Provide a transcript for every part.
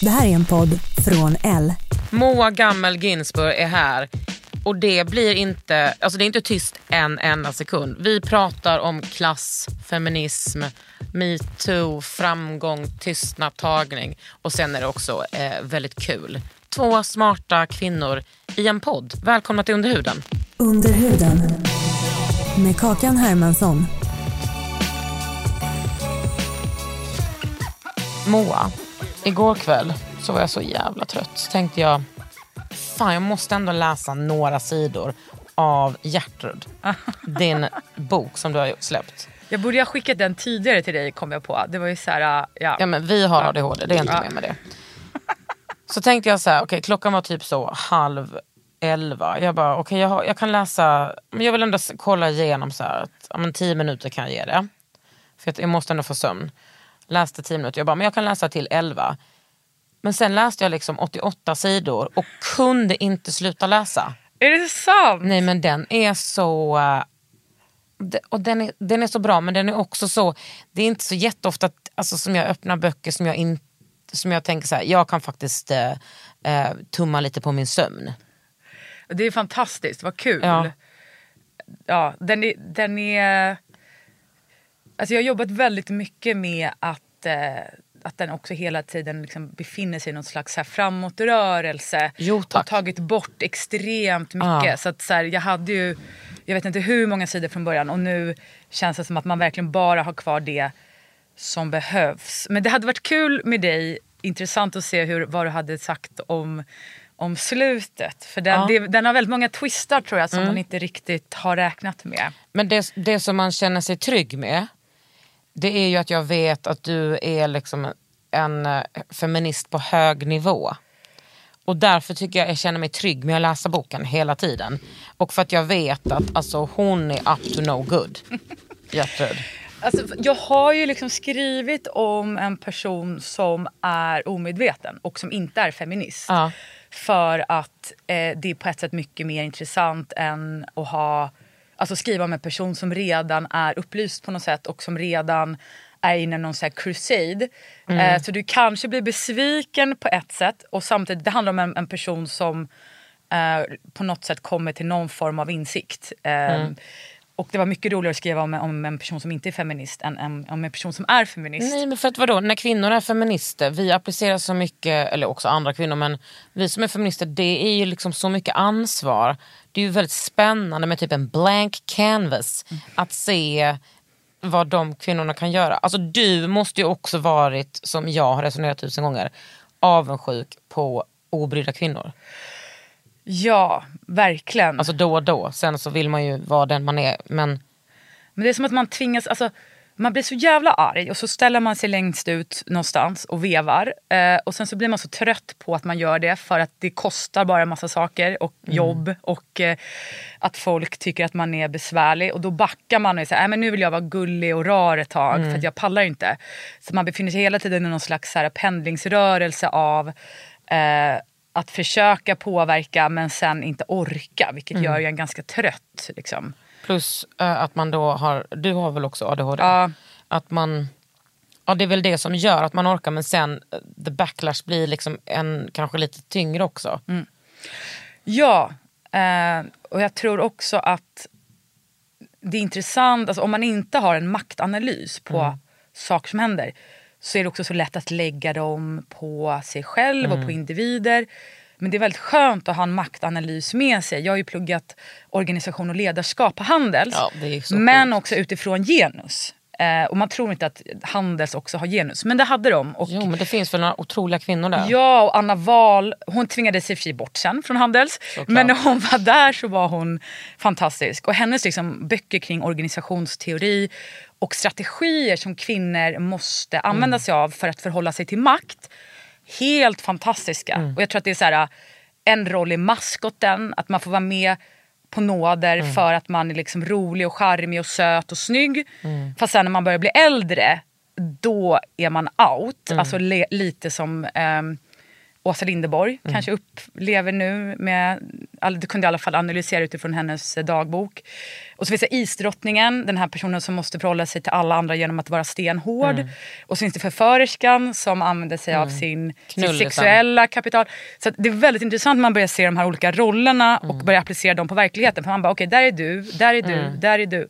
Det här är en podd från L. Moa Gammel Ginsburg är här. Och det blir inte, alltså det är inte tyst en enda sekund. Vi pratar om klass, feminism, metoo, framgång, tystnad, tagning. Och sen är det också eh, väldigt kul. Två smarta kvinnor i en podd. Välkomna till Under huden. Under huden. Med Kakan Hermansson. Moa, igår kväll så var jag så jävla trött. Så tänkte jag, fan jag måste ändå läsa några sidor av Gertrud. Din bok som du har släppt. Jag borde ha skickat den tidigare till dig kom jag på. Det var ju så här, äh, ja. Ja men vi har ADHD, det är inte Ja. mer med det. Så tänkte jag så här, okej klockan var typ så halv elva. Jag bara, okej jag, har- jag kan läsa, men jag vill ändå kolla igenom så här, att ja, men tio minuter kan jag ge det. För att jag måste ändå få sömn. Läste tio minuter, jag bara, men jag kan läsa till elva. Men sen läste jag liksom 88 sidor och kunde inte sluta läsa. Är det sant? Nej men den är så... eh, och den är, den är så bra men den är också så... Det är inte så jätteofta alltså, som jag öppnar böcker som jag, in, som jag tänker så här, jag kan faktiskt eh, eh, tumma lite på min sömn. Det är fantastiskt, vad kul. Ja. Ja, den är... Den är alltså jag har jobbat väldigt mycket med att, eh, att den också hela tiden liksom befinner sig i någon slags här framåtrörelse. Jo, tack. och tagit bort extremt mycket. Ja. Så att så här, jag hade ju, jag vet inte hur många sidor från början och nu känns det som att man verkligen bara har kvar det som behövs. Men det hade varit kul med dig, intressant att se hur, vad du hade sagt om, om slutet. För den, Ja. Mm. det, den har väldigt många twistar tror jag som man inte riktigt har räknat med. Men det, det som man känner sig trygg med det är ju att jag vet att du är liksom en eh, feminist på hög nivå. Och därför tycker jag jag känner mig trygg med att läsa boken hela tiden. Och för att jag vet att alltså, hon är up to no good. Gertrud. Alltså, jag har ju liksom skrivit om en person som är omedveten och som inte är feminist. Ja. För att eh, det är på ett sätt mycket mer intressant än att ha, alltså skriva om en person som redan är upplyst på något sätt och som redan är inne i någon så här crusade. Eh, så du kanske blir besviken på ett sätt och samtidigt det handlar om en, en person som eh, på något sätt kommer till någon form av insikt. Eh, Och det var mycket roligare att skriva om, om en person som inte är feminist än en, om en person som är feminist. Nej men för att vadå, när kvinnor är feminister, vi applicerar så mycket, eller också andra kvinnor, men vi som är feminister det är ju liksom så mycket ansvar. Det är ju väldigt spännande med typ en blank canvas, att se vad de kvinnorna kan göra. Alltså du måste ju också varit, som jag har resonerat tusen gånger, avundsjuk på obrydda kvinnor. Ja, verkligen. Alltså då och då, sen så vill man ju vara den man är. Men Men det är som att man tvingas, alltså, man blir så jävla arg och så ställer man sig längst ut någonstans och vevar. Eh, och sen så blir man så trött på att man gör det för att det kostar bara en massa saker och jobb och eh, att folk tycker att man är besvärlig. Och då backar man och säger äh, men nu vill jag vara gullig och rar ett tag för att jag pallar inte. Så man befinner sig hela tiden i någon slags så här, pendlingsrörelse av eh, att försöka påverka men sen inte orka vilket gör en ganska trött. Liksom. plus eh, att man då har, du har väl också ADHD? Ja. Att man, ja det är väl det som gör att man orkar men sen eh, the backlash blir liksom en, kanske lite tyngre också. Ja, eh, och jag tror också att det är intressant, alltså om man inte har en maktanalys på saker som händer så är det också så lätt att lägga dem på sig själv Mm. och på individer. Men det är väldigt skönt att ha en maktanalys med sig. Jag har ju pluggat organisation och ledarskap på Handels. Ja, men sjukt. också utifrån genus. Eh, och man tror inte att Handels också har genus, men det hade de. Och Jo men det finns väl några otroliga kvinnor där. Ja, och Anna Wahl, hon för sig bort sen från Handels. Såklart. Men när hon var där så var hon fantastisk. Och hennes liksom, böcker kring organisationsteori och strategier som kvinnor måste använda sig av för att förhålla sig till makt. Helt fantastiska. Och jag tror att det är så här, en roll i maskoten, att man får vara med på nåder för att man är liksom rolig och charmig och söt och snygg. Fast sen när man börjar bli äldre, då är man out. Alltså le- lite som ehm, Åsa Linderborg kanske upplever nu. Med, du kunde i alla fall analysera utifrån hennes eh, dagbok. Och så finns det isdrottningen, den här personen som måste förhålla sig till alla andra genom att vara stenhård. Och så finns det förförerskan som använder sig av sin, Knullisen. sexuella kapital. Så det är väldigt intressant när man börjar se de här olika rollerna och börjar applicera dem på verkligheten. För man bara, okej där är du, där är du, där är du.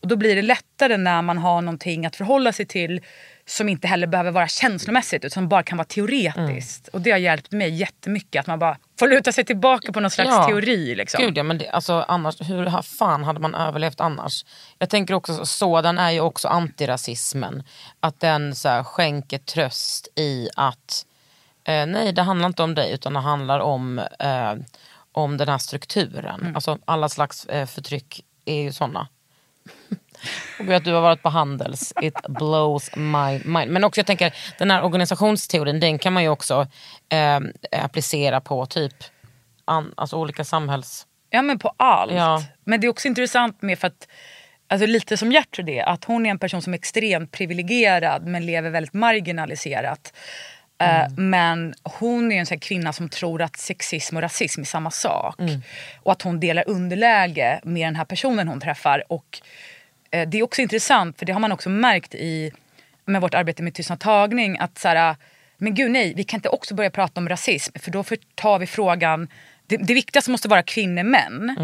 Och då blir det lättare när man har någonting att förhålla sig till som inte heller behöver vara känslomässigt utan bara kan vara teoretiskt. Och det har hjälpt mig jättemycket att man bara får luta sig tillbaka på någon slags Ja. teori. Liksom. Gud ja, men det, alltså, annars, hur fan hade man överlevt annars? Jag tänker också, så- sådan är ju också antirasismen. Att den så här, skänker tröst i att eh, nej det handlar inte om dig utan det handlar om, eh, om den här strukturen. Mm. Alltså alla slags eh, förtryck är ju sådana. Och att du har varit på Handels, it blows my mind. Men också jag tänker, den här organisationsteorin den kan man ju också eh, applicera på typ an, alltså olika samhälls... Ja men på allt. Ja. Men det är också intressant med för att Alltså lite som Gertrud är, att hon är en person som är extremt privilegierad men lever väldigt marginaliserat. Eh, men hon är en sån kvinna som tror att sexism och rasism är samma sak. Och att hon delar underläge med den här personen hon träffar. Och det är också intressant, för det har man också märkt i med vårt arbete med tystnadtagning. Att så här, men gud nej, vi kan inte också börja prata om rasism för då tar vi frågan, det, det viktigaste måste vara kvinnor män.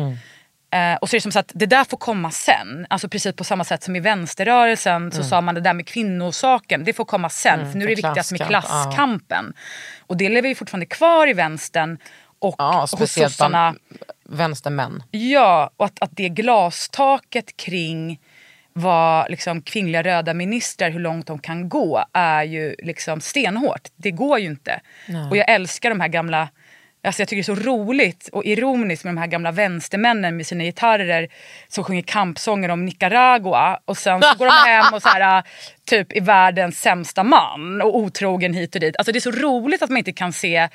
Eh, och så är det som så att det där får komma sen. Alltså precis på samma sätt som i vänsterrörelsen så sa man det där med kvinnosaken, det får komma sen. för nu är det viktigast med klasskamp, ja. klasskampen. Och det lever ju fortfarande kvar i vänstern. Och Ja, hos sossarna. vänstermän. Ja, och att, att det glastaket kring vad liksom, kvinnliga röda ministrar, hur långt de kan gå, är ju liksom stenhårt. Det går ju inte. Och jag älskar de här gamla Alltså jag tycker det är så roligt och ironiskt med de här gamla vänstermännen med sina gitarrer som sjunger kampsånger om Nicaragua och sen så går de hem och så här, typ är världens sämsta man och otrogen hit och dit. Alltså det är så roligt att man inte kan se,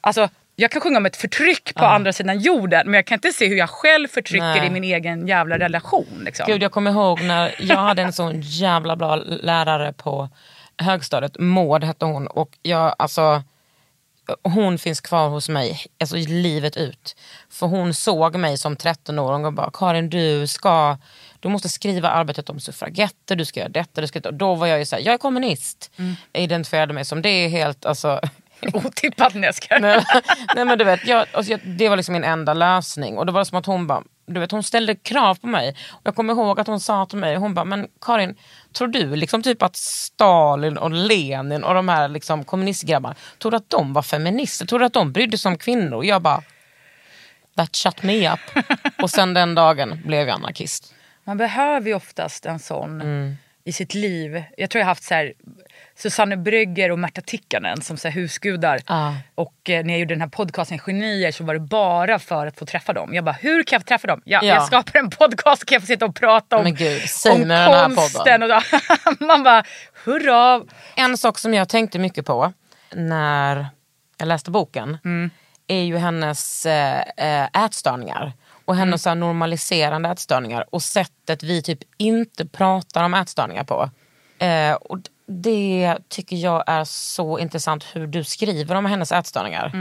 alltså jag kan sjunga om ett förtryck på andra sidan jorden men jag kan inte se hur jag själv förtrycker Nej. i min egen jävla relation. Liksom. Gud jag kommer ihåg när jag hade en sån jävla bra lärare på högstadiet, Maud hette hon och jag alltså hon finns kvar hos mig alltså, livet ut. För hon såg mig som 13-åring och bara Karin du ska du måste skriva arbetet om suffragetter, du ska göra detta, du ska Då var jag ju såhär, jag är kommunist. Jag identifierade mig som det är helt alltså Otippat när jag ska... nej, nej men du vet, jag, alltså, jag, det var liksom min enda lösning. Och det var som att hon bara, du vet hon ställde krav på mig. Och jag kommer ihåg att hon sa till mig, hon bara, men Karin, tror du liksom typ att Stalin och Lenin och de här liksom kommunistgrabbarna, tror du att de var feminister? Tror du att de brydde sig om kvinnor? Och jag bara, that shut me up. och sen den dagen blev jag anarkist. Man behöver ju oftast en sån Mm. i sitt liv. Jag tror jag har haft så här, Susanne Brygger och Märta Tikkanen som så här husgudar. Ja. Och eh, när jag gjorde den här podcasten Genier så var det bara för att få träffa dem. Jag bara, hur kan jag få träffa dem? Ja, Ja. Jag skapar en podcast kan jag få sitta och prata om, Men gud, om konsten. Och då, man bara, hurra. En sak som jag tänkte mycket på när jag läste boken är ju hennes eh, eh, ätstörningar. Och hennes här normaliserande ätstörningar och sättet vi typ inte pratar om ätstörningar på. Eh, och det tycker jag är så intressant hur du skriver om hennes ätstörningar.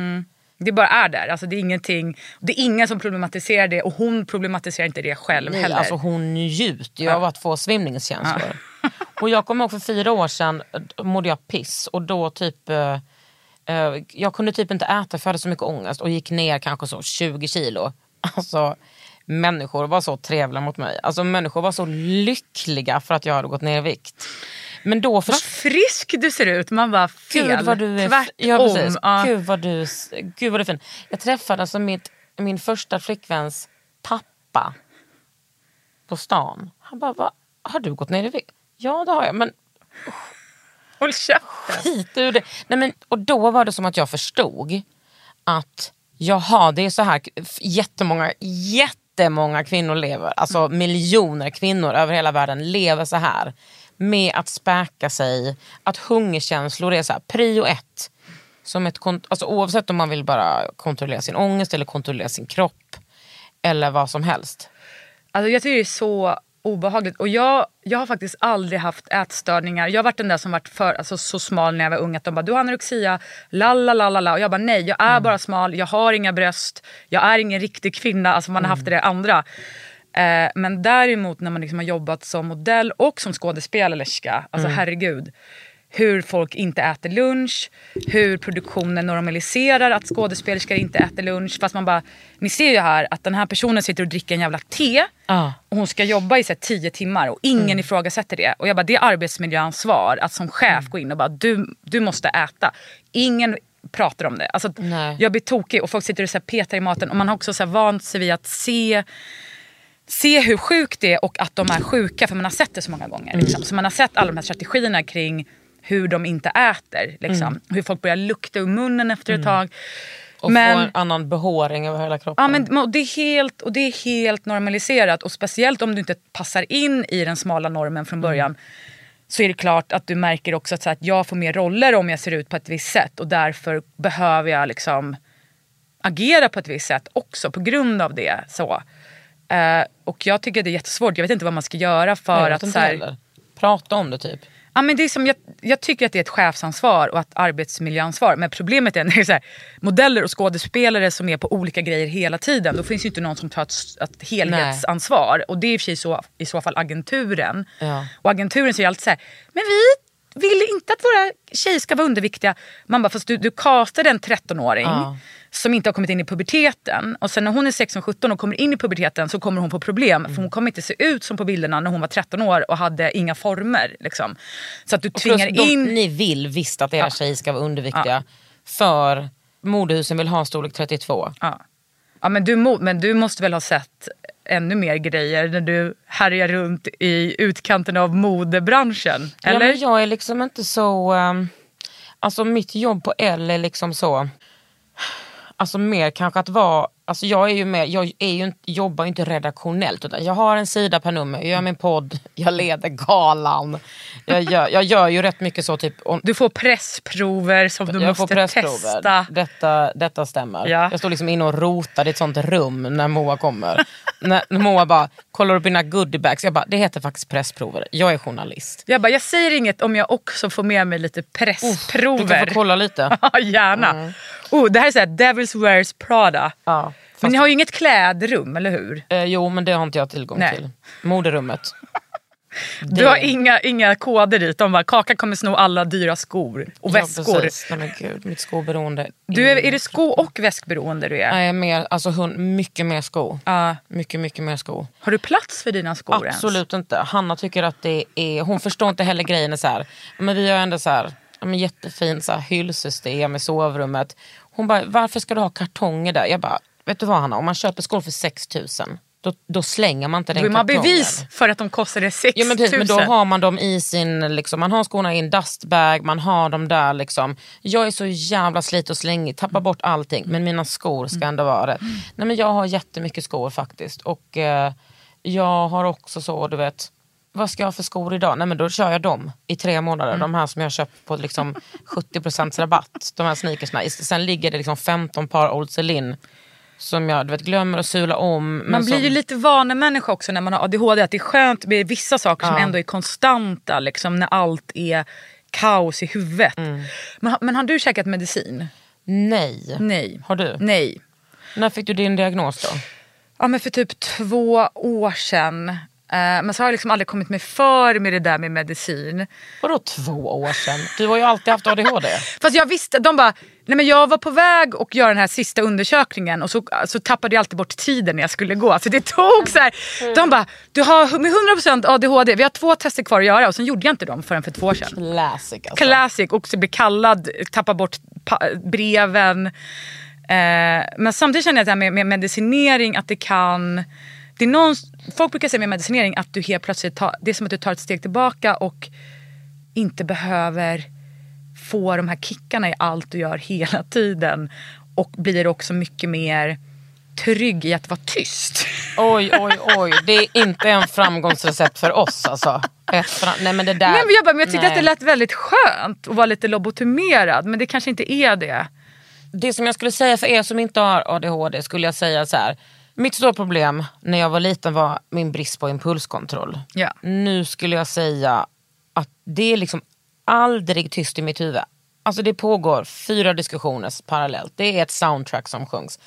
Det bara är där. Alltså, det, är ingenting, det är ingen som problematiserar det och hon problematiserar inte det själv Nej, heller. alltså hon njuter ju av att få svimningskänslor. och jag kommer ihåg för fyra år sedan eh, mådde jag piss och då typ eh, eh, jag kunde typ inte äta för jag hade så mycket ångest och gick ner kanske så 20 kilo. Alltså människor var så trevliga mot mig. Alltså människor var så lyckliga för att jag hade gått ner i vikt. Men då Vad först... frisk du ser ut. Man bara fel. Gud vad du är Tvärtom. ja, precis. Ja. Gud, vad du, gud vad du är fin. Jag träffade alltså mitt, min första flickväns pappa på stan. Han bara, Va, har du gått ner i vikt? Ja det har jag, men Håll käften. skit ur det. Nej, men, och då var det som att jag förstod att jaha, det är så här jättemånga, jättemånga kvinnor lever, alltså miljoner kvinnor över hela världen lever så här. Med att späka sig, att hungerkänslor är så här, prio ett. Som ett, alltså, oavsett om man vill bara kontrollera sin ångest eller kontrollera sin kropp. Eller vad som helst. Alltså jag tycker det är så obehagligt. Och jag, jag har faktiskt aldrig haft ätstörningar. Jag har varit den där som varit för, alltså, så smal när jag var ung att de bara du har anorexia, la la la la la. Och jag bara nej, jag är bara smal, jag har inga bröst, jag är ingen riktig kvinna. Alltså man har haft det andra. Eh, men däremot när man liksom har jobbat som modell och som skådespelerska, alltså herregud. Hur folk inte äter lunch, hur produktionen normaliserar att skådespelerskor inte äter lunch. Fast man bara, ni ser ju här att den här personen sitter och dricker en jävla te Ja. och hon ska jobba i så här, tio timmar och ingen ifrågasätter det. Och jag bara, det är arbetsmiljöansvar att som chef gå in och bara, du, du måste äta. Ingen pratar om det. Alltså, jag blir tokig och folk sitter och så petar i maten och man har också så här, vant sig vid att se se hur sjukt det är och att de är sjuka för man har sett det så många gånger. Mm. Liksom. Så man har sett alla de här strategierna kring hur de inte äter. Liksom. Mm. Hur folk börjar lukta ur munnen efter ett tag. Och Men- få en annan behåring över hela kroppen. Ja, men det, är helt, och det är helt normaliserat och speciellt om du inte passar in i den smala normen från början så är det klart att du märker också att, så att jag får mer roller om jag ser ut på ett visst sätt och därför behöver jag liksom agera på ett visst sätt också på grund av det. Så. Eh, och jag tycker det är jättesvårt, jag vet inte vad man ska göra för att... Så här. Prata om det typ. Ja, men det är som jag, jag tycker att det är ett chefsansvar och ett arbetsmiljöansvar. Men problemet är när det är så här, modeller och skådespelare som är på olika grejer hela tiden. Då finns ju inte någon som tar ett, ett helhetsansvar. Och det är i och för sig så, i så fall agenturen. Ja. Och agenturen säger alltid så här, men vi vill inte att våra tjejer ska vara underviktiga. Man bara, fast du, du castade en 13-åring Ja. som inte har kommit in i puberteten. Och sen när hon är 16-17 och kommer in i puberteten så kommer hon få problem. För hon kommer inte se ut som på bilderna när hon var 13 år och hade inga former. Liksom. Så att du Och tvingar de, in... Ni vill visst att era Ja. tjejer ska vara underviktiga. För modehusen vill ha storlek 32. Ja. Ja, men, du men du måste väl ha sett ännu mer grejer när du härjar runt i utkanten av modebranschen? Ja, Eller? men jag är liksom inte så... ehm, alltså mitt jobb på L är liksom så... Alltså mer kanske att vara... Alltså jag är ju mer, jag är ju inte, jobbar ju inte redaktionellt utan jag har en sida per nummer, jag gör min podd, jag leder galan. Jag gör, jag gör ju rätt mycket så typ... om- Du får pressprover som du måste pressprover. testa. Detta, detta stämmer. Ja. Jag står liksom inne och rotar i ett sånt rum när Moa kommer. när, när Moa bara, kollar upp mina goodiebags. Jag bara, det heter faktiskt pressprover. Jag är journalist. Jag bara, jag säger inget om jag också får med mig lite Du kan pressprover. få kolla lite. Ja, gärna. Oh, det här är såhär Devils Wears Prada. Ja, Men ni har ju inget klädrum, eller hur? Eh, jo, men det har inte jag tillgång Nej. till. Moderummet. Du har inga, inga koder dit. De bara, Kaka kommer sno alla dyra skor och väskor. Ja, precis. Nej, men gud, mitt skoberoende. du är, är det sko och väskberoende du är? Nej, mer, alltså, mycket mer sko. Ja. Mycket, mycket mer sko. Har du plats för dina skor ens? Absolut inte. Hanna tycker att det är... Hon förstår inte heller grejen är så här. Men vi har ändå så här, ja, men jättefin så här, hyllsystem i sovrummet. Hon bara, varför ska du ha kartonger där? Jag bara, vet du vad Hanna, om man köper skor för 6 000 då, då slänger man inte den Då är man kartongen. bevis för att de kostade 6 Ja, men, precis, 000. men då har man dem i sin, liksom, man har skorna i en dustbag, man har dem där liksom. Jag är så jävla slit och slängig, tappar bort allting. Men mina skor ska ändå vara rätt. Nej, men jag har jättemycket skor faktiskt. Och eh, jag har också så, du vet, vad ska jag ha för skor idag? Nej men då kör jag dem i tre månader. De här som jag köpt på liksom 70% rabatt. De här sneakersna. Sen ligger det liksom 15 par Old Celine som jag du vet, glömmer att sula om. men Man blir som, ju lite vanemänniska också när man har ADHD. Att det är skönt med vissa saker som Ja. ändå är konstanta. Liksom, när allt är kaos i huvudet. Mm. Men, har- men har du käkat medicin? Nej. Nej. Har du? Nej. När fick du din diagnos då? Ja, men för typ två år sedan men så har jag liksom aldrig kommit mig för med det där med medicin. Vadå två år sedan? Du har ju alltid haft ADHD. Fast jag visste, de bara, nej men jag var på väg att göra den här sista undersökningen och så, så tappade jag alltid bort tiden när jag skulle gå. Så det tog så här, de bara, du har med 100% ADHD, vi har två tester kvar att göra och sen gjorde jag inte dem förrän för två år sedan. Classic alltså. Classic, och så bli kallad, tappa bort breven. Eh, men samtidigt känner jag att det här med, med medicinering, att det kan... Det är någon, folk brukar säga med medicinering att du helt plötsligt tar, det är som att du tar ett steg tillbaka och inte behöver få de här kickarna i allt du gör hela tiden. Och blir också mycket mer trygg i att vara tyst. Oj, oj, oj. Det är inte en framgångsrecept för oss alltså. Nej men det där. Nej, men jag, bara, men jag tyckte nej. att det lät väldigt skönt att vara lite lobotomerad men det kanske inte är det. det som jag skulle säga för er som inte har ADHD skulle jag säga så här. Mitt stora problem när jag var liten var min brist på impulskontroll. Ja. Nu skulle jag säga att det är liksom aldrig tyst i mitt huvud. Alltså det pågår fyra diskussioner parallellt. Det är ett soundtrack som sjungs.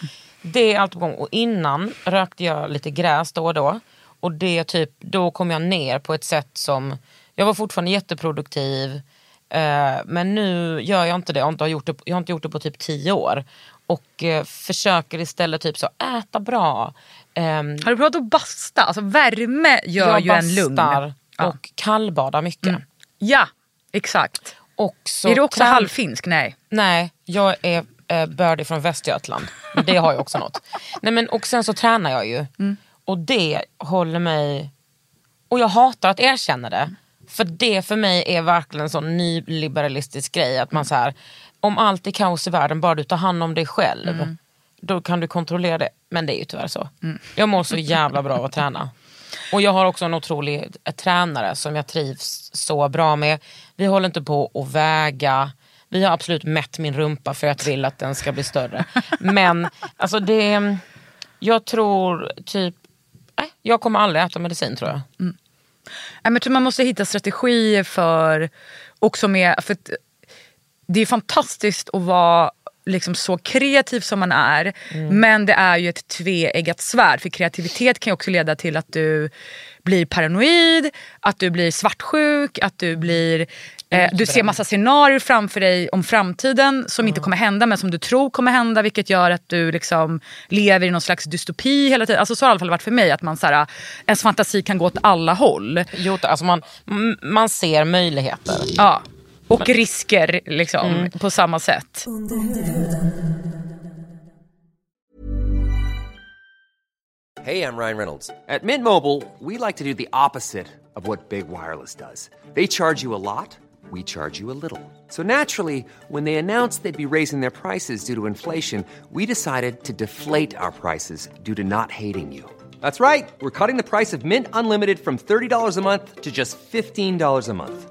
Det är allt på gång. Och innan rökte jag lite gräs då och då. Och det typ, då kom jag ner på ett sätt som, jag var fortfarande jätteproduktiv. Eh, men nu gör jag inte det. Jag har inte gjort det, jag har inte gjort det på typ tio år. Och eh, försöker istället typ så äta bra. Ehm, Har du provat att basta? Alltså värme gör jag ju en lugn. bastar Ja. och kallbadar mycket. Ja, exakt. Och så är du också trän- halvfinsk? Nej. Nej, jag är eh, bördig från Västergötland. Men det har ju också något. Nej, men, och sen så tränar jag ju. Och det håller mig... Och jag hatar att erkänna det. För det för mig är verkligen en sån nyliberalistisk grej. Att man så här, om allt är kaos i världen, bara du tar hand om dig själv. Då kan du kontrollera det. Men det är ju tyvärr så. Jag mår så jävla bra av att träna. Och jag har också en otrolig eh, tränare som jag trivs så bra med. Vi håller inte på att väga. Vi har absolut mätt min rumpa för att jag vill att den ska bli större. Men alltså det, jag tror typ, nej, jag kommer aldrig äta medicin tror jag. Nej, men tror man måste hitta strategier för, också med, för det är fantastiskt att vara liksom så kreativ som man är. Men det är ju ett tveeggat svärd. För kreativitet kan ju också leda till att du blir paranoid, att du blir svartsjuk, att du blir... Eh, du ser massa scenarier framför dig om framtiden som inte kommer hända men som du tror kommer hända vilket gör att du liksom lever i någon slags dystopi hela tiden. Alltså så har det i alla fall varit för mig. Att man, så här, ens fantasi kan gå åt alla håll. Jo, alltså man, man ser möjligheter. Ja. Och risker liksom, på samma sätt. Hey, I'm Ryan Reynolds. At Mint Mobile, we like to do the opposite of what Big Wireless does. They charge you a lot, we charge you a little. So naturally, when they announced they'd be raising their prices due to inflation, we decided to deflate our prices due to not hating you. That's right. We're cutting the price of Mint Unlimited from $30 a month to just $15 a month.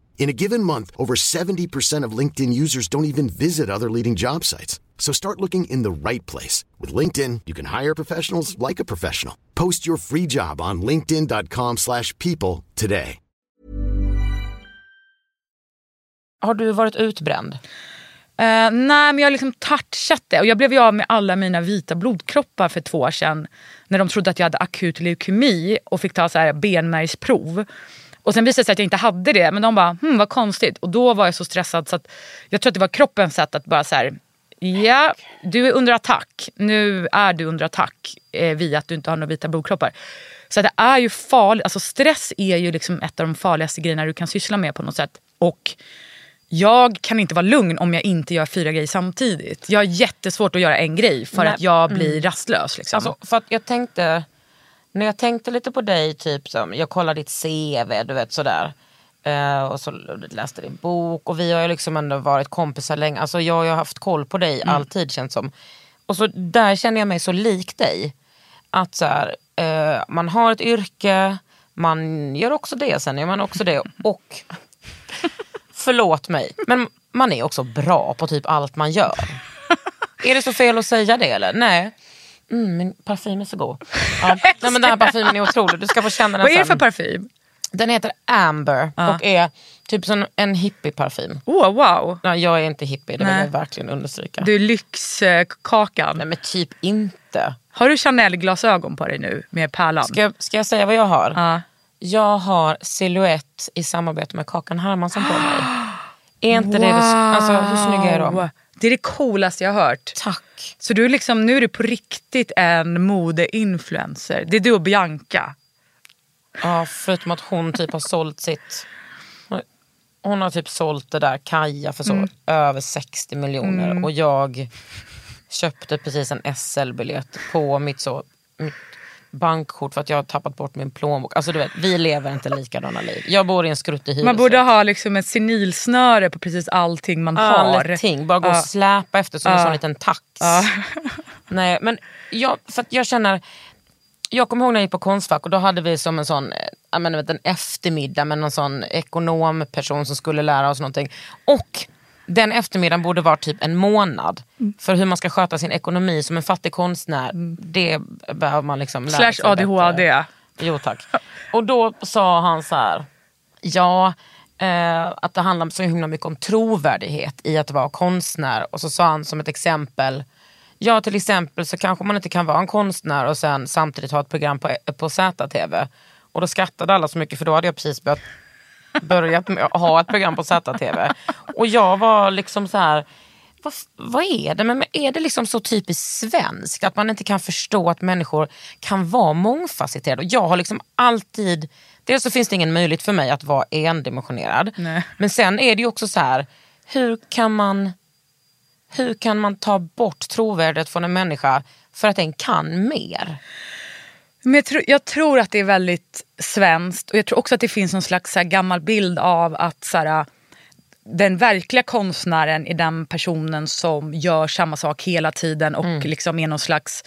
In a given month, over 70% of LinkedIn users don't even visit other leading job sites. So start looking in the right place. With LinkedIn, you can hire professionals like a professional. Post your free job on linkedin.com slash people today. Har du varit utbränd? Eh, nej men jag har liksom touchat det. Och jag blev ju av med alla mina vita blodkroppar för två år sedan. När de trodde att jag hade akut leukemi och fick ta så här benmärgsprov. Och sen visade det sig att jag inte hade det. Men de bara, hm vad konstigt. Och då var jag så stressad så att jag tror att det var kroppens sätt att bara så här. Ja, du är under attack. Nu är du under attack eh, via att du inte har några vita blodkroppar. Så det är ju farligt. Alltså stress är ju liksom ett av de farligaste grejerna du kan syssla med på något sätt. Och jag kan inte vara lugn om jag inte gör fyra grejer samtidigt. Jag har jättesvårt att göra en grej för Nej. att jag blir rastlös. Liksom. Alltså, för att jag tänkte, när jag tänkte lite på dig, typ som, jag kollade ditt CV, du vet sådär. Eh, och så läste din bok och vi har ju liksom ändå varit kompisar länge. Alltså jag har ju haft koll på dig alltid känns som. Och så där känner jag mig så lik dig. Att så här, eh, man har ett yrke, man gör också det, sen gör man också det. Och förlåt mig, men man är också bra på typ allt man gör. är det så fel att säga det eller? Nej. Mm, min parfym är så god. Ja. Nej, men den här parfymen är otrolig, du ska få känna den Vad är det för parfym? Den heter Amber och är typ som en hippieparfym. Oh, wow. Ja, jag är inte hippie, det vill Nej. jag verkligen understryka. Du är lyxkakan. Nej men typ inte. Har du Chanel-glasögon på dig nu med pärlan? Ska, jag- ska jag säga vad jag har? Ja. Jag har silhuett i samarbete med Kakan Hermansson på mig. Är inte det, det alltså, hur snygga är de? Det är det coolaste jag har hört. Tack. Så du är liksom, nu är du på riktigt en modeinfluencer. Det är du och Bianca. Ja, förutom att hon typ har sålt sitt... Hon har typ sålt det där Kaja för så Mm. över 60 miljoner och jag köpte precis en SL-biljett på mitt, så, mitt bankkort för att jag har tappat bort min plånbok. Alltså du vet, vi lever inte likadana liv. Jag bor i en skruttig hyresrätt. Man borde ha liksom ett senilsnöre på precis allting man har. Allting, bara gå och släpa efter som en sån liten tax. Nej, men jag, för jag känner, jag kommer ihåg när jag gick på Konstfack och då hade vi som en sån, jag menar, en eftermiddag med någon sån ekonomperson som skulle lära oss någonting. Och den eftermiddagen borde vara typ en månad. För hur man ska sköta sin ekonomi som en fattig konstnär, det behöver man liksom lära Slash sig ADHD. bättre. Jo tack. Och då sa han så här, ja eh, att det handlar så himla mycket om trovärdighet i att vara konstnär. Och så sa han som ett exempel, ja till exempel så kanske man inte kan vara en konstnär och sen samtidigt ha ett program på, på ZTV. Och då skrattade alla så mycket för då hade jag precis börjat, börjat med att ha ett program på ZTV. Och jag var liksom så här vad, vad är det? Men är det liksom så typiskt svenskt att man inte kan förstå att människor kan vara mångfacetterade? Och jag har liksom alltid, dels så finns det ingen möjlighet för mig att vara endimensionerad. Nej. Men sen är det ju också så här, hur kan man hur kan man ta bort trovärdighet från en människa för att den kan mer? Men jag, tror, jag tror att det är väldigt svenskt och jag tror också att det finns någon slags här, gammal bild av att så här, den verkliga konstnären är den personen som gör samma sak hela tiden och liksom är någon slags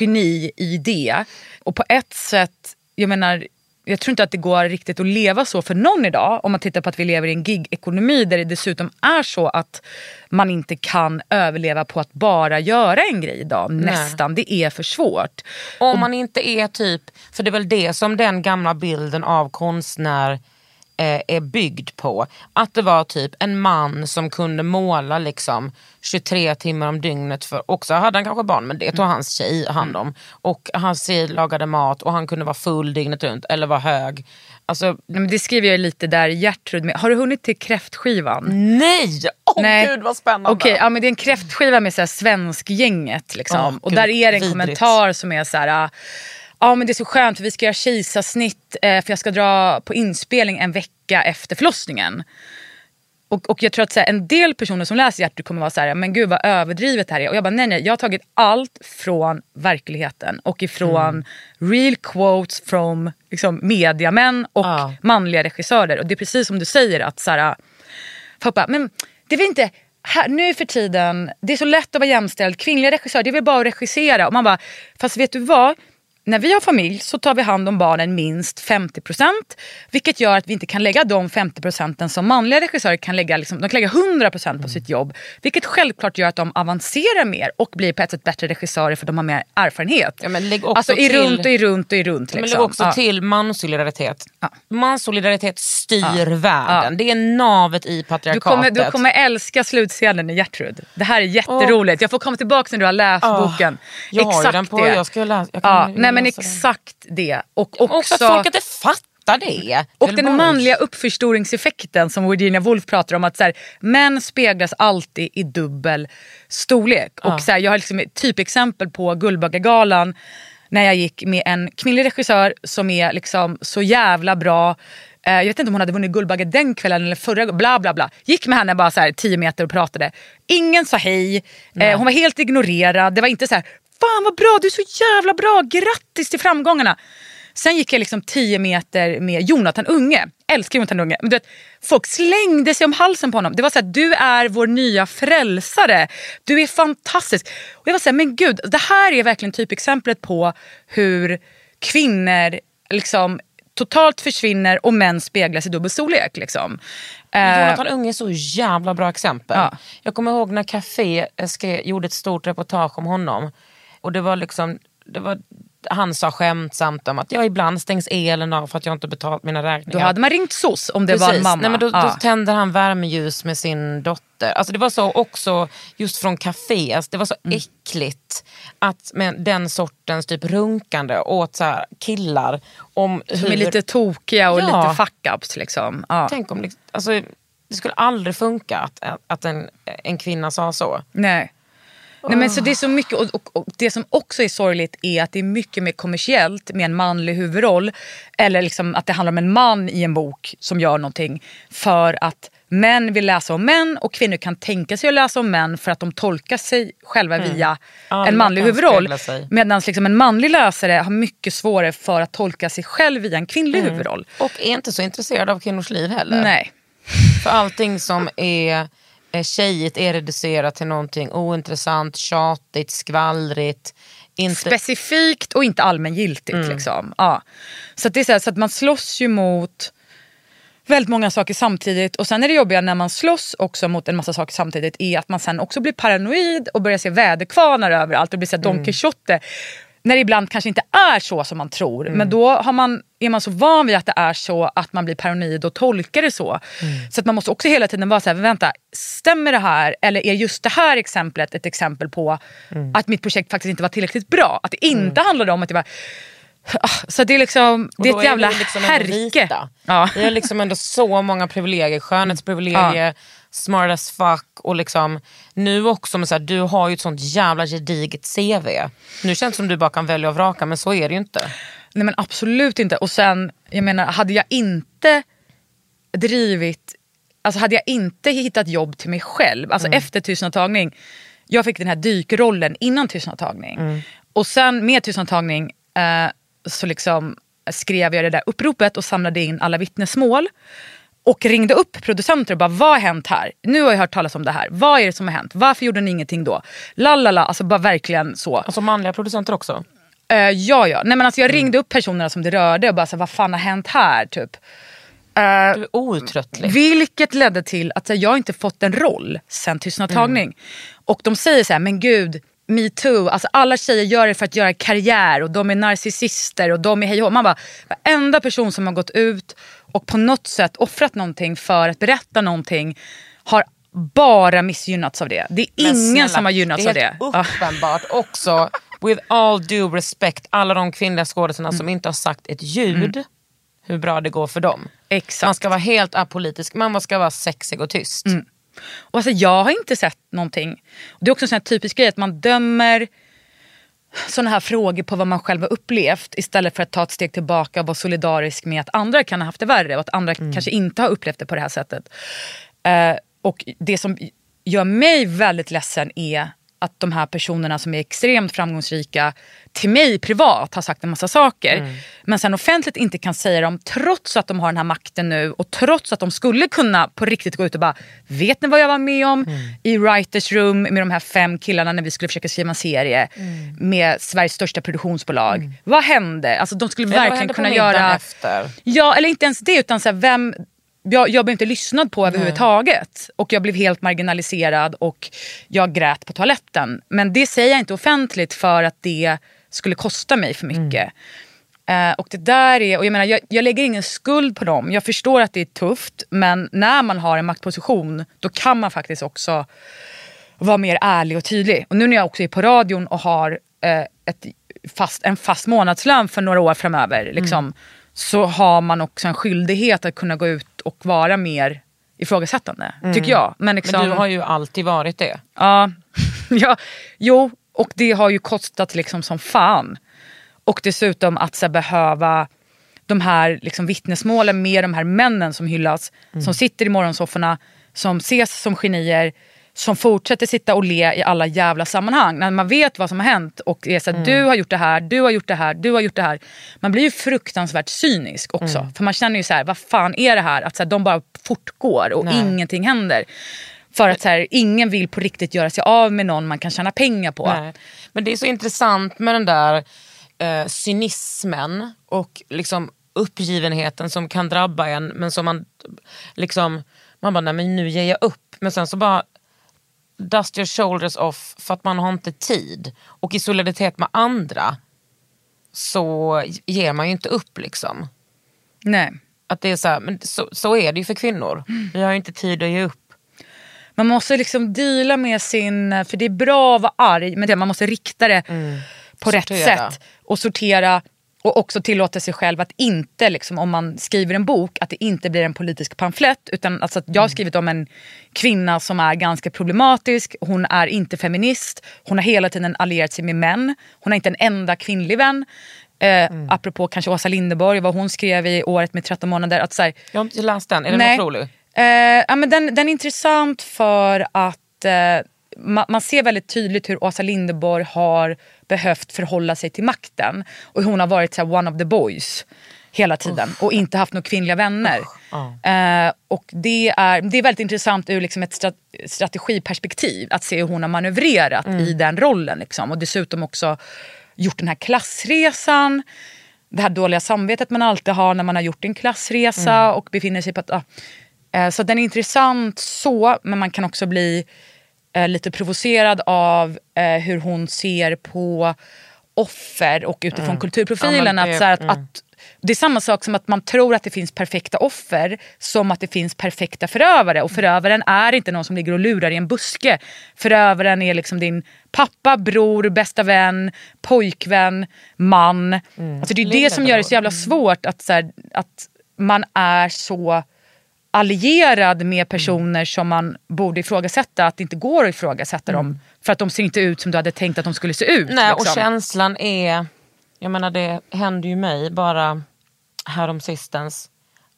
geni i det. Och på ett sätt, jag menar jag tror inte att det går riktigt att leva så för någon idag om man tittar på att vi lever i en gig-ekonomi där det dessutom är så att man inte kan överleva på att bara göra en grej idag. Nästan, det är för svårt. Om man inte är typ, för det är väl det som den gamla bilden av konstnär eh, är byggd på. Att det var typ en man som kunde måla liksom 23 timmar om dygnet. För, också hade han kanske barn men det tog hans tjej hand om. Och hans tjej lagade mat och han kunde vara full dygnet runt eller vara hög. Alltså, men det skriver jag lite där Gertrud med. Har du hunnit till kräftskivan? nej! Åh Nej. gud vad spännande. Okej, ja, men det är en kräftskiva med så här svenskgänget. Liksom. Åh, och gud, där är det en vidrigt. kommentar som är så här. Ah, Ja men det är så skönt för vi ska göra kejsarsnitt eh, för jag ska dra på inspelning en vecka efter förlossningen. Och, och jag tror att så här, en del personer som läser Gertrud kommer vara så här, men gud vad överdrivet det här är. Och jag bara nej nej, jag har tagit allt från verkligheten och ifrån Mm. real quotes from liksom, mediamän och Ja. manliga regissörer. Och det är precis som du säger att så här, bara, men det är väl inte, här, nu för tiden, det är så lätt att vara jämställd. Kvinnliga regissörer, det är väl bara att regissera. Och man bara, fast vet du vad? När vi har familj så tar vi hand om barnen minst 50%. Vilket gör att vi inte kan lägga de 50% som manliga regissörer kan lägga. Liksom, de kan lägga 100% på sitt jobb. Vilket självklart gör att de avancerar mer och blir på ett sätt bättre regissörer för de har mer erfarenhet. Ja, men lägg också alltså i till- runt och i runt och i runt. Men Liksom. lägg också Ja. till manssolidaritet. Ja. Manssolidaritet styr världen. Det är navet i Du patriarkatet. kommer, du kommer älska slutscenen i Gertrud. Det här är jätteroligt. Jag får komma tillbaka när du har läst Åh, boken. jag har ju exakt den på- det. jag ska läsa- jag kan ja, nej men den. exakt det. Och Också, också, att folk inte fattar det. Det och väl den manliga uppförstoringseffekten som Virginia Woolf pratar om. Att så här, män speglas alltid i dubbel storlek. Och så här, jag har liksom ett typexempel på Guldbaggegalan när jag gick med en kvinnlig regissör som är liksom så jävla bra. Eh, Jag vet inte om hon hade vunnit Guldbagge den kvällen eller förra bla bla bla. Gick med henne bara så här 10 meter och pratade. Ingen sa hej. Eh, hon var helt ignorerad. Det var inte så här, fan vad bra, du är så jävla bra, grattis till framgångarna. Sen gick jag liksom 10 meter med Jonathan Unge. Älskar Jonathan Unge. Men du vet, folk slängde sig om halsen på honom. Det var så här, du är vår nya frälsare. Du är fantastisk. Och jag var så här, men gud, det här är verkligen typexemplet på hur kvinnor liksom totalt försvinner och män speglas i dubbel storlek. Liksom. Eh, Jonathan Unge är så jävla bra exempel. Ja. Jag kommer ihåg när Café skrev, gjorde ett stort reportage om honom. Och det var liksom, det var, han sa skämtsamt om att ja, ibland stängs elen av för att jag inte betalat mina räkningar. då hade man ringt SOS om det var en Precis. mamma. Nej, men då, Ja. då tänder han värmeljus med sin dotter. Alltså det var så också just från café, alltså det var så Mm. äckligt att med den sortens typ runkande åt så killar om Som hur... är lite tokiga och Ja. lite fuck-ups. Liksom. Ja. Tänk om, liksom- alltså, det skulle aldrig funka att, att en, en kvinna sa så. Nej. Nej, men så det är så mycket, och, och, och det som också är sorgligt är att det är mycket mer kommersiellt med en manlig huvudroll. Eller liksom att det handlar om en man i en bok som gör någonting. För att män vill läsa om män och kvinnor kan tänka sig att läsa om män för att de tolkar sig själva via Alla en manlig huvudroll. Medan liksom en manlig läsare har mycket svårare för att tolka sig själv via en kvinnlig huvudroll. Och är inte så intresserad av kvinnors liv heller. Nej. För allting som är tjejigt är reducerat till någonting ointressant, tjatigt, skvallrigt. Inte, specifikt och inte allmängiltigt. Liksom. Ja. Så, att det är så, här, så att man slåss ju mot väldigt många saker samtidigt. Och sen är det jobbiga när man slåss också mot en massa saker samtidigt är att man sen också blir paranoid och börjar se väderkvarnar överallt och blir så här Don Quijote. När det ibland kanske inte är så som man tror. Men då har man, är man så van vid att det är så att man blir paranoid och tolkar det så. Så att man måste också hela tiden vara så här, vänta, stämmer det här? Eller är just det här exemplet ett exempel på att mitt projekt faktiskt inte var tillräckligt bra? Att det inte handlade om att det var... Ah, Så det är liksom, det är ett jävla vi liksom härke. Ja. Vi har liksom ändå så många privilegier, skönhetsprivilegier, smart as fuck och liksom nu också med så här, du har ju ett sånt jävla gediget CV. Nu känns det som du bara kan välja och vraka men så är det ju inte. Nej men absolut inte. Och sen, jag menar, hade jag inte drivit, alltså hade jag inte hittat jobb till mig själv, alltså efter tystnadtagning. Jag fick den här dykrollen innan tystnadtagning. Och sen med tystnadtagning eh, så liksom skrev jag det där uppropet och samlade in alla vittnesmål. Och ringde upp producenter och bara vad har hänt här? Nu har jag hört talas om det här. Vad är det som har hänt? Varför gjorde ni ingenting då? Lalala, alltså bara verkligen så. Alltså manliga producenter också. Eh, ja, ja. Nej, men alltså, Mm. jag ringde upp personerna som det rörde och bara så, vad fan har hänt här? Typ. Du är outtröttlig. Vilket ledde till att så, jag inte fått en roll sen tystnadtagning. Mm. Och de säger så här, men gud, metoo, alltså alla tjejer gör det för att göra karriär och de är narcissister och de är hej. Man bara, varenda person som har gått ut och på något sätt offrat någonting för att berätta någonting har bara missgynnats av det. Det är Men ingen snälla, som har gynnats av Det det. är helt uppenbart också, with all due respect, alla de kvinnliga skådespelarna Mm. som inte har sagt ett ljud, hur bra det går för dem. Exakt. Man ska vara helt apolitisk, man ska vara sexig och tyst. Och alltså, jag har inte sett någonting. Det är också en sån typisk grej att man dömer såna här frågor på vad man själv har upplevt istället för att ta ett steg tillbaka och vara solidarisk med att andra kan ha haft det värre och att andra kanske inte har upplevt det på det här sättet. Eh, och det som gör mig väldigt ledsen är att de här personerna som är extremt framgångsrika till mig privat har sagt en massa saker. Men sen offentligt inte kan säga dem trots att de har den här makten nu och trots att de skulle kunna på riktigt gå ut och bara Vet ni vad jag var med om i writers room med de här fem killarna när vi skulle försöka skriva en serie med Sveriges största produktionsbolag. Vad hände? Alltså de skulle Eller verkligen kunna göra... efter? Ja, eller inte ens det utan så här, vem... Jag, jag blev inte lyssnad på överhuvudtaget. Och jag blev helt marginaliserad och jag grät på toaletten. Men det säger jag inte offentligt för att det skulle kosta mig för mycket. Eh, och det där är, och jag menar jag, jag lägger ingen skuld på dem. Jag förstår att det är tufft men när man har en maktposition då kan man faktiskt också vara mer ärlig och tydlig. Och nu när jag också är på radion och har eh, ett fast, en fast månadslön för några år framöver. Liksom, Så har man också en skyldighet att kunna gå ut och vara mer ifrågasättande. Tycker jag. Men, liksom, Men du har ju alltid varit det. Ja, ja, jo, och det har ju kostat liksom som fan. Och dessutom att så behöva de här liksom, vittnesmålen med de här männen som hyllas, som sitter i morgonsofforna, som ses som genier, som fortsätter sitta och le i alla jävla sammanhang. När man vet vad som har hänt och är så här, du har gjort det här, du har gjort det här, du har gjort det här. Man blir ju fruktansvärt cynisk också. För man känner ju så här, vad fan är det här? Att så här, de bara fortgår och ingenting händer. För att så här, ingen vill på riktigt göra sig av med någon man kan tjäna pengar på. Nej. Men det är så intressant med den där eh, cynismen och liksom uppgivenheten som kan drabba en men som man liksom, man bara nej men nu ger jag upp. Men sen så bara dust your shoulders off för att man har inte tid. Och i solidaritet med andra så ger man ju inte upp liksom. Nej. Att det är så, här, men så, så är det ju för kvinnor. Vi har ju inte tid att ge upp. Man måste liksom deala med sin, för det är bra att vara arg men det, man måste rikta det på rätt Mm. Sortera. sätt. Och sortera och också tillåta sig själv att inte, liksom, om man skriver en bok, att det inte blir en politisk pamflett. Utan alltså att jag har Mm. skrivit om en kvinna som är ganska problematisk, hon är inte feminist, hon har hela tiden allierat sig med män, hon har inte en enda kvinnlig vän. Eh, Mm. Apropå kanske Åsa Linderborg, vad hon skrev i Året med 13 månader. Att, så här, Jag har inte läst den, är den Nej. otrolig? Eh, ja, men den, den är intressant för att eh, ma- man ser väldigt tydligt hur Åsa Linderborg har behövt förhålla sig till makten. Och hon har varit så här, one of the boys hela tiden och inte haft några kvinnliga vänner. Eh, och det är, det är väldigt intressant ur liksom ett strat- strategiperspektiv att se hur hon har manövrerat i den rollen. Liksom. Och dessutom också gjort den här klassresan det här dåliga samvetet man alltid har när man har gjort en klassresa och befinner sig på att... ah. Eh, Så den är intressant så, men man kan också bli eh, lite provocerad av eh, hur hon ser på offer och utifrån kulturprofilen. Ja, det- att, så här, att, att, det är samma sak som att man tror att det finns perfekta offer som att det finns perfekta förövare. Och förövaren är inte någon som ligger och lurar i en buske. Förövaren är liksom din pappa, bror, bästa vän, pojkvän, man. Alltså det är det som gör det så jävla svårt att, så här, att man är så allierad med personer som man borde ifrågasätta. Att det inte går att ifrågasätta dem. För att de ser inte ut som du hade tänkt att de skulle se ut. Nej, och liksom. känslan är, jag menar det hände ju mig bara häromsistens.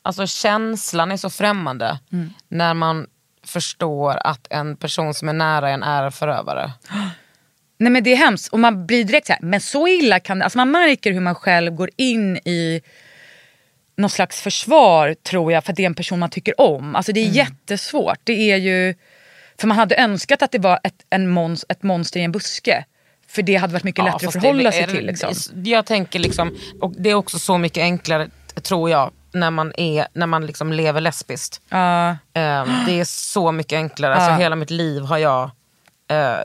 Alltså känslan är så främmande Mm. när man förstår att en person som är nära en är förövare. Nej men det är hemskt och man blir direkt så här, men så illa kan det, alltså man märker hur man själv går in i någon slags försvar tror jag för att det är en person man tycker om. Alltså det är jättesvårt. Det är ju, för man hade önskat att det var ett, en mons, ett monster i en buske. För det hade varit mycket lättare att förhålla det sig är- till. Liksom. Jag tänker liksom, och det är också så mycket enklare tror jag när man, är, när man liksom lever lesbiskt. Ja. Eh, det är så mycket enklare. Alltså, Ja. hela mitt liv har jag eh,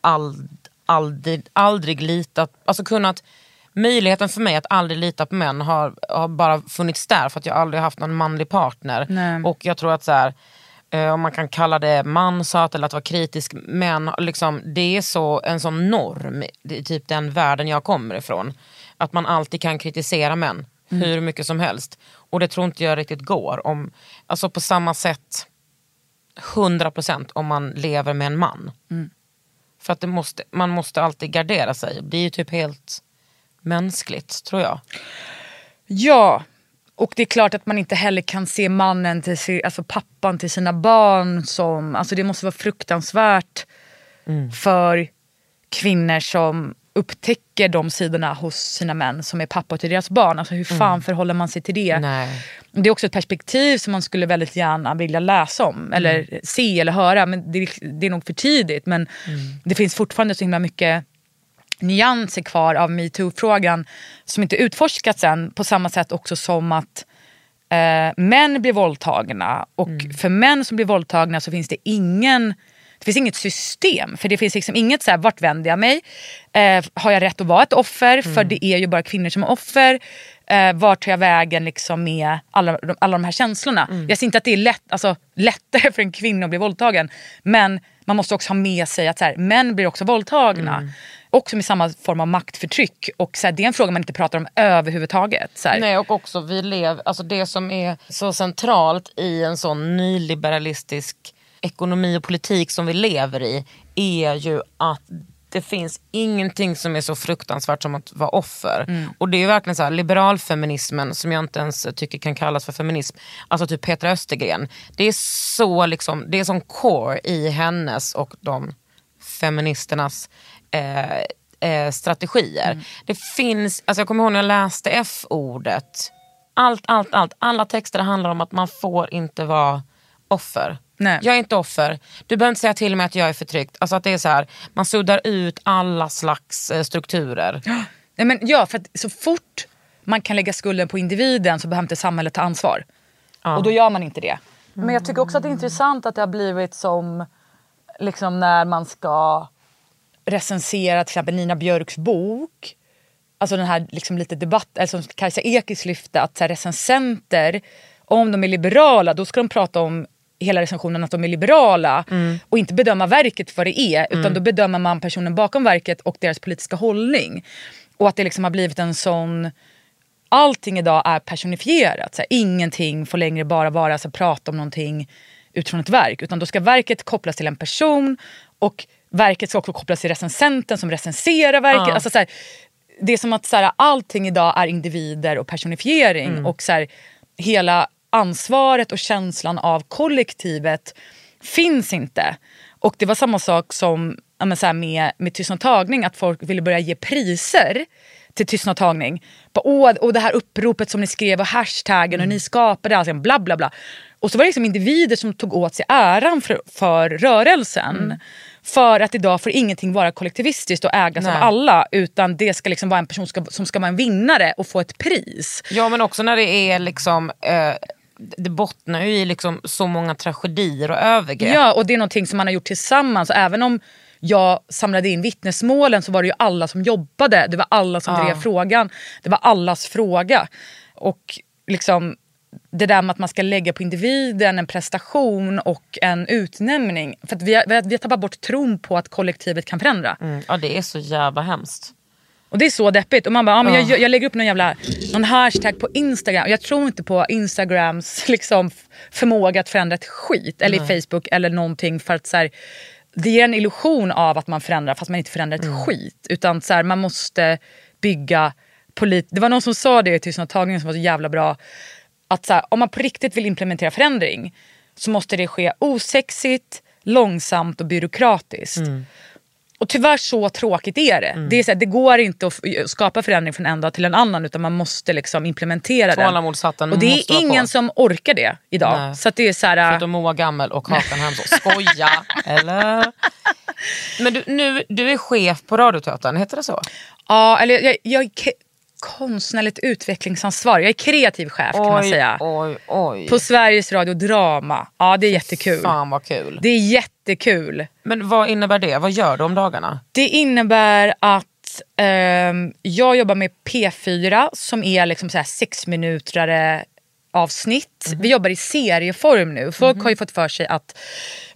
ald, aldrig, aldrig litat, alltså kunnat, möjligheten för mig att aldrig lita på män har, har bara funnits där för att jag aldrig haft någon manlig partner. Nej. Och jag tror att så här, eh, om man kan kalla det manshat eller att vara kritisk, men liksom, det är så, en sån norm i typ den världen jag kommer ifrån. Att man alltid kan kritisera män hur mycket som helst. Och det tror inte jag riktigt går. Om, alltså på samma sätt, 100% om man lever med en man. För att måste, man måste alltid gardera sig. Det är ju typ helt mänskligt tror jag. Ja, och det är klart att man inte heller kan se mannen, till, si- alltså pappan till sina barn som... Alltså det måste vara fruktansvärt för kvinnor som upptäcker de sidorna hos sina män som är pappa till deras barn. Alltså hur fan förhåller man sig till det? Nej. Det är också ett perspektiv som man skulle väldigt gärna vilja läsa om eller se eller höra. Men det, det är nog för tidigt. Men det finns fortfarande så himla mycket nyanser kvar av metoo-frågan som inte utforskats än på samma sätt också som att eh, män blir våldtagna och för män som blir våldtagna så finns det ingen det finns inget system, för det finns liksom inget så här, vart vänder jag mig? Eh, har jag rätt att vara ett offer? För det är ju bara kvinnor som är offer. Eh, vart tar jag vägen liksom med alla, de- alla de här känslorna? Jag ser inte att det är lätt, alltså, lättare för en kvinna att bli våldtagen. Men man måste också ha med sig att så här, män blir också våldtagna. Också med samma form av maktförtryck. Och så här, det är en fråga man inte pratar om överhuvudtaget. Så här. Nej och också vi lever, alltså det som är så centralt i en sån nyliberalistisk ekonomi och politik som vi lever i är ju att det finns ingenting som är så fruktansvärt som att vara offer. Och det är ju verkligen så här, liberalfeminismen som jag inte ens tycker kan kallas för feminism, alltså typ Petra Östergren. Det är så liksom, det är som core i hennes och de feministernas eh, eh, strategier. Det finns, alltså jag kommer ihåg när jag läste F-ordet. Allt, allt, allt. Alla texter handlar om att man får inte vara offer. Nej. Jag är inte offer. Du behöver inte säga till mig att jag är förtryckt. Alltså att det är så här, man suddar ut alla slags eh, strukturer. Nej, men ja, för så fort man kan lägga skulden på individen så behöver inte samhället ta ansvar. Och då gör man inte det. Men jag tycker också att det är intressant att det har blivit som liksom när man ska recensera till exempel Nina Björks bok. Alltså den här liksom lite debatt, som Kajsa Ekis lyfte, att så här, recensenter, om de är liberala då ska de prata om hela recensionen att de är liberala och inte bedöma verket för det är utan då bedömer man personen bakom verket och deras politiska hållning. Och att det liksom har blivit en sån allting idag är personifierat. Så här, ingenting får längre bara vara så här, prata om någonting utifrån ett verk. Utan då ska verket kopplas till en person och verket ska också kopplas till recensenten som recenserar verket. Alltså, så här, det är som att så här, allting idag är individer och personifiering. Och så här, hela ansvaret och känslan av kollektivet finns inte. Och det var samma sak som ja, men så här, med, med tystnadtagning, att folk ville börja ge priser till tystnadtagning. Åh, och det här uppropet som ni skrev och hashtaggen och ni skapade alltså, bla bla bla. Och så var det liksom individer som tog åt sig äran för, för rörelsen. För att idag får ingenting vara kollektivistiskt och ägas Nej. av alla utan det ska liksom vara en person ska, som ska vara en vinnare och få ett pris. Ja men också när det är liksom, eh, det bottnar ju i liksom så många tragedier och övergrepp. Ja, och det är någonting som man har gjort tillsammans. Även om jag samlade in vittnesmålen så var det ju alla som jobbade. Det var alla som drev frågan. Det var allas fråga. Och liksom det där med att man ska lägga på individen en prestation och en utnämning. För att vi, har, vi har tappat bort tron på att kollektivet kan förändra. Mm, ja det är så jävla hemskt. Och det är så deppigt. Och man bara, ja, men jag, jag lägger upp någon jävla någon hashtag på Instagram. Och jag tror inte på Instagrams liksom, förmåga att förändra ett skit. Eller i Facebook eller någonting. För att så här, det ger en illusion av att man förändrar fast man inte förändrar ett skit. Utan så här, man måste bygga polit... Det var någon som sa det i tystnadtagningen som var så jävla bra. Att så här, om man på riktigt vill implementera förändring så måste det ske osexigt, långsamt och byråkratiskt. Och tyvärr så tråkigt är det. Det, är så här, det går inte att f- skapa förändring från en dag till en annan utan man måste liksom implementera den. Och det är ingen på. som orkar det idag. Nej. Så det är så här, Förutom Moa Gammel och Kakan Hemsås. Skoja! eller? Men du, nu, du är chef på Radioteatern, heter det så? ja, eller jag, jag konstnärligt utvecklingsansvar. Jag är kreativ chef kan man säga. oj, oj. På Sveriges Radio Drama. Ja det är jättekul. Fan vad kul. Det är jättekul. Men vad innebär det? Vad gör du om dagarna? Det innebär att ehm, jag jobbar med P4 som är liksom så här sexminutrare avsnitt. Mhm. Vi jobbar i serieform nu. Folk har ju fått för sig att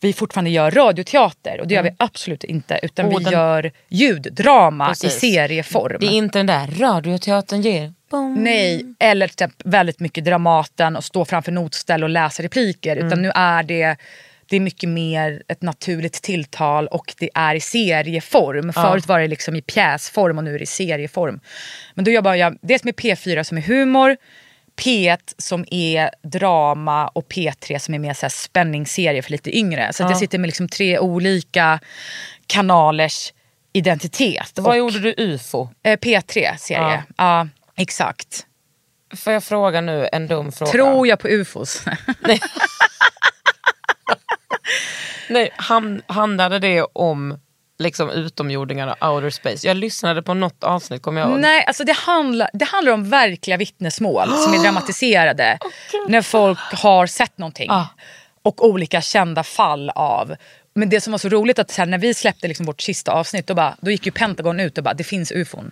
vi fortfarande gör radioteater och det gör vi absolut inte. Utan Och vi den- gör ljuddrama Precis. i serieform. Det är inte den där Radioteatern ger. Boom. Nej, eller typ väldigt mycket Dramaten och stå framför notställ och läsa repliker. Mm. Utan nu är det, det är mycket mer ett naturligt tilltal och det är i serieform. Förut var det liksom i pjäsform och nu är det i serieform. Men då jobbar jag dels med P4 som är humor, P1 som är drama och P3 som är mer så här spänningsserie för lite yngre. Så att jag sitter med liksom tre olika kanalers identitet. Vad Och, gjorde du UFO? eh, P3 serie. Ja. exakt. Får jag fråga nu en dum fråga? Tror jag på ufos? Nej, ham- handlade det om liksom utomjordingar och outer space? Jag lyssnade på något avsnitt, kommer jag ihåg. Nej, alltså det, handlar, det handlar om verkliga vittnesmål som är dramatiserade. när folk har sett någonting. Ah. Och olika kända fall av. Men det som var så roligt att så när vi släppte liksom vårt sista avsnitt då, bara, då gick ju Pentagon ut och bara det finns ufon.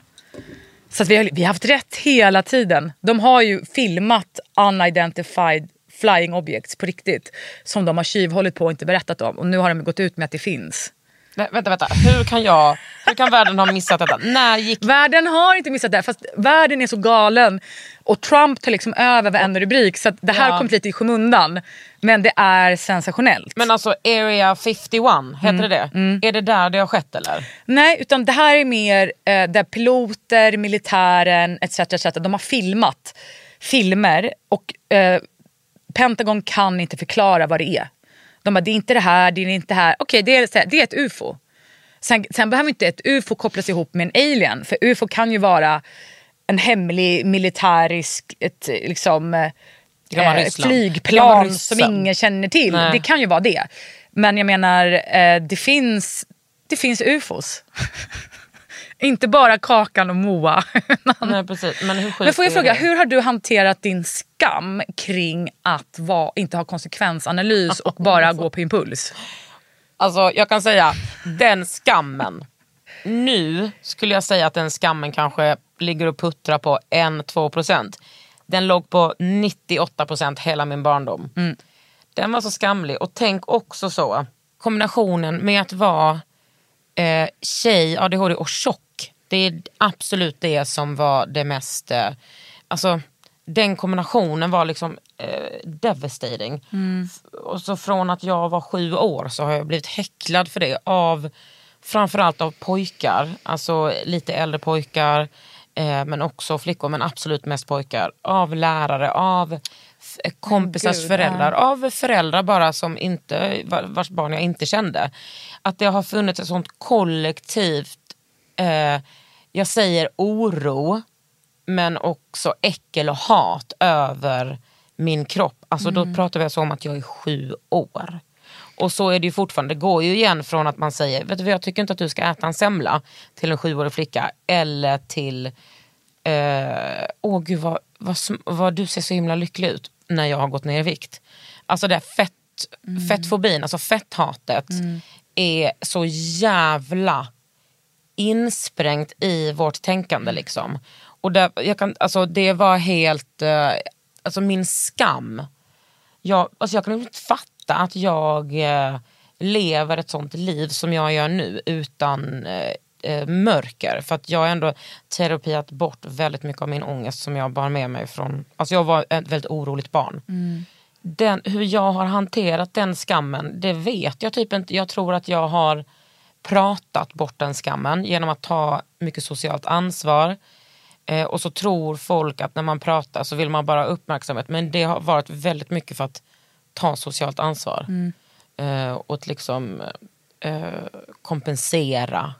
Så vi, har, vi har haft rätt hela tiden. De har ju filmat unidentified flying objects på riktigt. Som de har tjuvhållit på och inte berättat om. Och nu har de gått ut med att det finns. Nej, vänta, vänta. Hur kan, jag, hur kan världen ha missat detta? När gick... Världen har inte missat det, fast världen är så galen. Och Trump tar liksom över varenda rubrik. Så det här Ja. kom lite i skymundan. Men det är sensationellt. Men alltså Area 51, heter det det? Är det där det har skett eller? Nej, utan det här är mer eh, där piloter, militären etc. etc. De har filmat filmer och eh, Pentagon kan inte förklara vad det är. De bara, det är inte det här, det är inte det här. Okej, det, är, det är ett ufo. Sen, sen behöver inte ett ufo kopplas ihop med en alien. För ufo kan ju vara en hemlig militärisk, ett, liksom, eh, vara flygplan som ingen känner till. Nej. Det kan ju vara det. Men jag menar, eh, det finns, det finns ufos. Inte bara Kakan och Moa. Nej, precis. Men, hur Men får jag fråga, det? hur har du hanterat din skam kring att vara, inte ha konsekvensanalys och bara gå på impuls? Alltså jag kan säga, den skammen. Nu skulle jag säga att den skammen kanske ligger och puttrar på 1-2%. Den låg på 98% hela min barndom. Den var så skamlig. Och tänk också så, kombinationen med att vara eh, tjej, ADHD och tjock. Det är absolut det som var det mest, eh, alltså den kombinationen var liksom eh, devastating. Och så från att jag var sju år så har jag blivit häcklad för det av framförallt av pojkar, alltså lite äldre pojkar eh, men också flickor men absolut mest pojkar. Av lärare, av kompisars Gud, föräldrar, av föräldrar bara som inte, va- vars barn jag inte kände. Att det har funnits ett sånt kollektivt, eh, jag säger oro, men också äckel och hat över min kropp. Alltså då pratar vi alltså om att jag är sju år. Och så är det ju fortfarande, det går ju igen från att man säger, vet du vad jag tycker inte att du ska äta en semla till en sjuårig flicka. Eller till, eh, åh gud vad, vad, vad du ser så himla lycklig ut när jag har gått ner i vikt. Alltså det här fett, fettfobin, alltså fetthatet är så jävla insprängt i vårt tänkande. Liksom. Och där, jag kan, alltså, det var helt, eh, alltså min skam. Jag, alltså, jag kan inte fatta att jag eh, lever ett sånt liv som jag gör nu utan eh, eh, mörker. För att jag har ändå terapiat bort väldigt mycket av min ångest som jag bar med mig från, alltså jag var ett väldigt oroligt barn. Den, hur jag har hanterat den skammen, det vet jag typ inte. Jag tror att jag har pratat bort den skammen genom att ta mycket socialt ansvar. Eh, och så tror folk att när man pratar så vill man bara ha uppmärksamhet. Men det har varit väldigt mycket för att ta socialt ansvar. Eh, och att liksom eh, kompensera.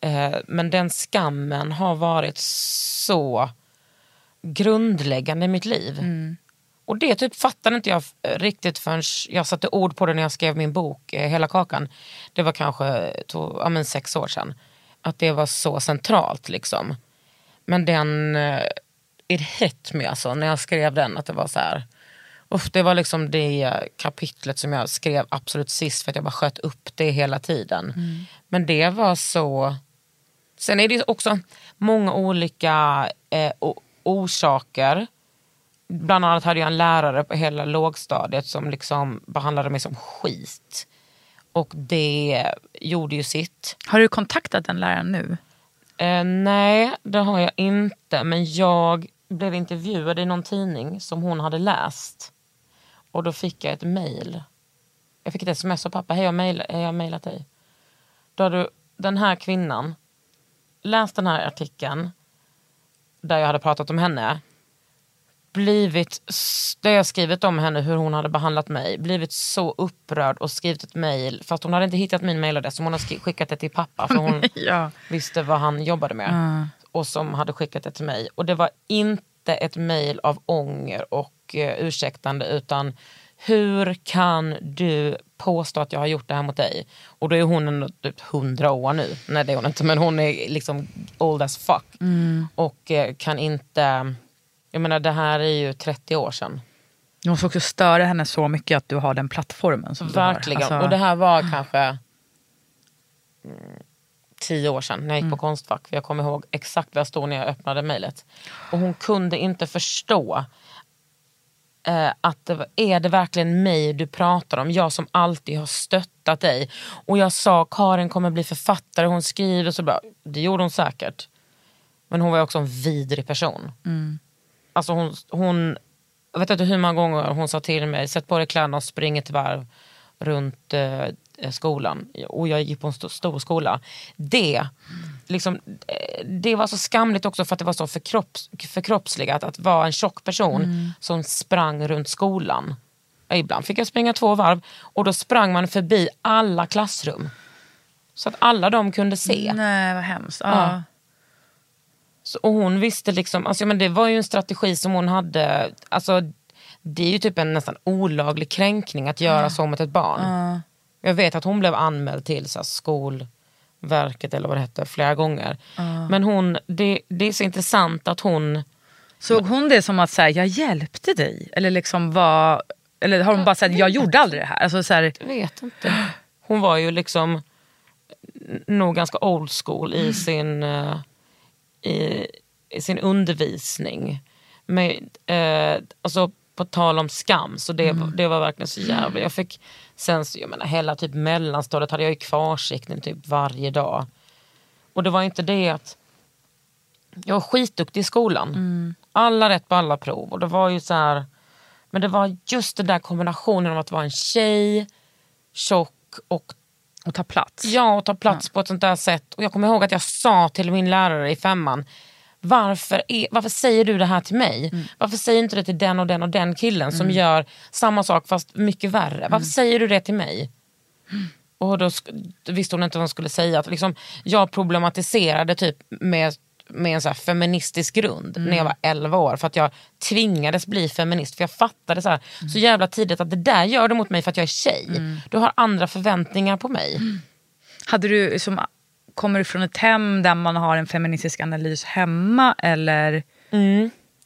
Eh, men den skammen har varit så grundläggande i mitt liv. Och det typ fattade inte jag riktigt förrän jag satte ord på det när jag skrev min bok eh, Hela kakan. Det var kanske to, ja, men sex år sedan. Att det var så centralt liksom. Men den, it hit me alltså när jag skrev den att det var så här. Uff, det var liksom det kapitlet som jag skrev absolut sist för att jag bara sköt upp det hela tiden. Men det var så Sen är det också många olika eh, orsaker. Bland annat hade jag en lärare på hela lågstadiet som liksom behandlade mig som skit. Och det gjorde ju sitt. Har du kontaktat den läraren nu? Eh, nej, det har jag inte. Men jag blev intervjuad i någon tidning som hon hade läst. Och då fick jag ett mail. Jag fick ett sms av pappa. Hej, jag har mejlat dig. Då har du, den här kvinnan läst den här artikeln där jag hade pratat om henne. Blivit, där jag skrivit om henne, hur hon hade behandlat mig. Blivit så upprörd och skrivit ett mail. Fast hon hade inte hittat min mailadress. Som hon skri- skickat det till pappa. För hon Ja. visste vad han jobbade med. Och som hade skickat det till mig. Och det var inte ett mejl av ånger och eh, ursäktande utan hur kan du påstå att jag har gjort det här mot dig? Och då är hon ändå typ 100 år nu. Nej det är hon inte men hon är liksom old as fuck. Och eh, kan inte, jag menar det här är ju 30 år sedan. Det måste också störa henne så mycket att du har den plattformen som Verkligen. du har. Alltså, Och det här var kanske mm, tio år sedan när jag gick på Konstfack. För Jag kommer ihåg exakt vad jag stod när jag öppnade mejlet. Och hon kunde inte förstå eh, att det, var- är det verkligen mig du pratar om? Jag som alltid har stöttat dig. Och jag sa Karin kommer bli författare, hon skriver så bra. Det gjorde hon säkert. Men hon var också en vidrig person. Alltså hon, hon, jag vet inte hur många gånger hon sa till mig, sätt på dig kläderna och spring ett varv runt eh, skolan. Och jag gick på en st- stor skola. Det, liksom, eh, det var så skamligt också för att det var så förkropps, förkroppsligat att vara en tjock person som sprang runt skolan. Ibland fick jag springa två varv och då sprang man förbi alla klassrum. Så att alla de kunde se. Nej vad hemskt. Ja. Ja. Så, och hon visste liksom, alltså, men det var ju en strategi som hon hade, alltså, det är ju typ en nästan olaglig kränkning att göra så mot ett barn. Jag vet att hon blev anmäld till så här, skol, verket eller vad det hette flera gånger. Men hon, det, det är så intressant att hon Såg hon det som att så här, jag hjälpte dig? Eller, liksom var, eller har hon bara sagt jag gjorde aldrig det här? Alltså, så här Jag vet inte. Hon var ju liksom nog ganska old school i sin, eh, i, i sin undervisning. Med, eh, alltså på tal om skam, så det, det var verkligen så jävla... Jag fick sen, jag menar, hela typ mellanstadiet hade jag ju kvarsiktning typ varje dag. Och det var inte det att... Jag var skitduktig i skolan. Alla rätt på alla prov. Och det var ju så här... Men det var just den där kombinationen av att vara en tjej, tjock och och ta plats. Ja, och ta plats på ett sånt där sätt. Och jag kommer ihåg att jag sa till min lärare i femman, varför, är, varför säger du det här till mig? Varför säger inte det till den och den och den killen som gör samma sak fast mycket värre? Varför säger du det till mig? Och då visste hon inte vad hon skulle säga. Att liksom, jag problematiserade typ med, med en så här feministisk grund när jag var 11 år. För att jag tvingades bli feminist. För jag fattade så, här, så jävla tidigt att det där gör du mot mig för att jag är tjej. Du har andra förväntningar på mig. Hade du, som, kommer du från ett hem där man har en feministisk analys hemma? Eller?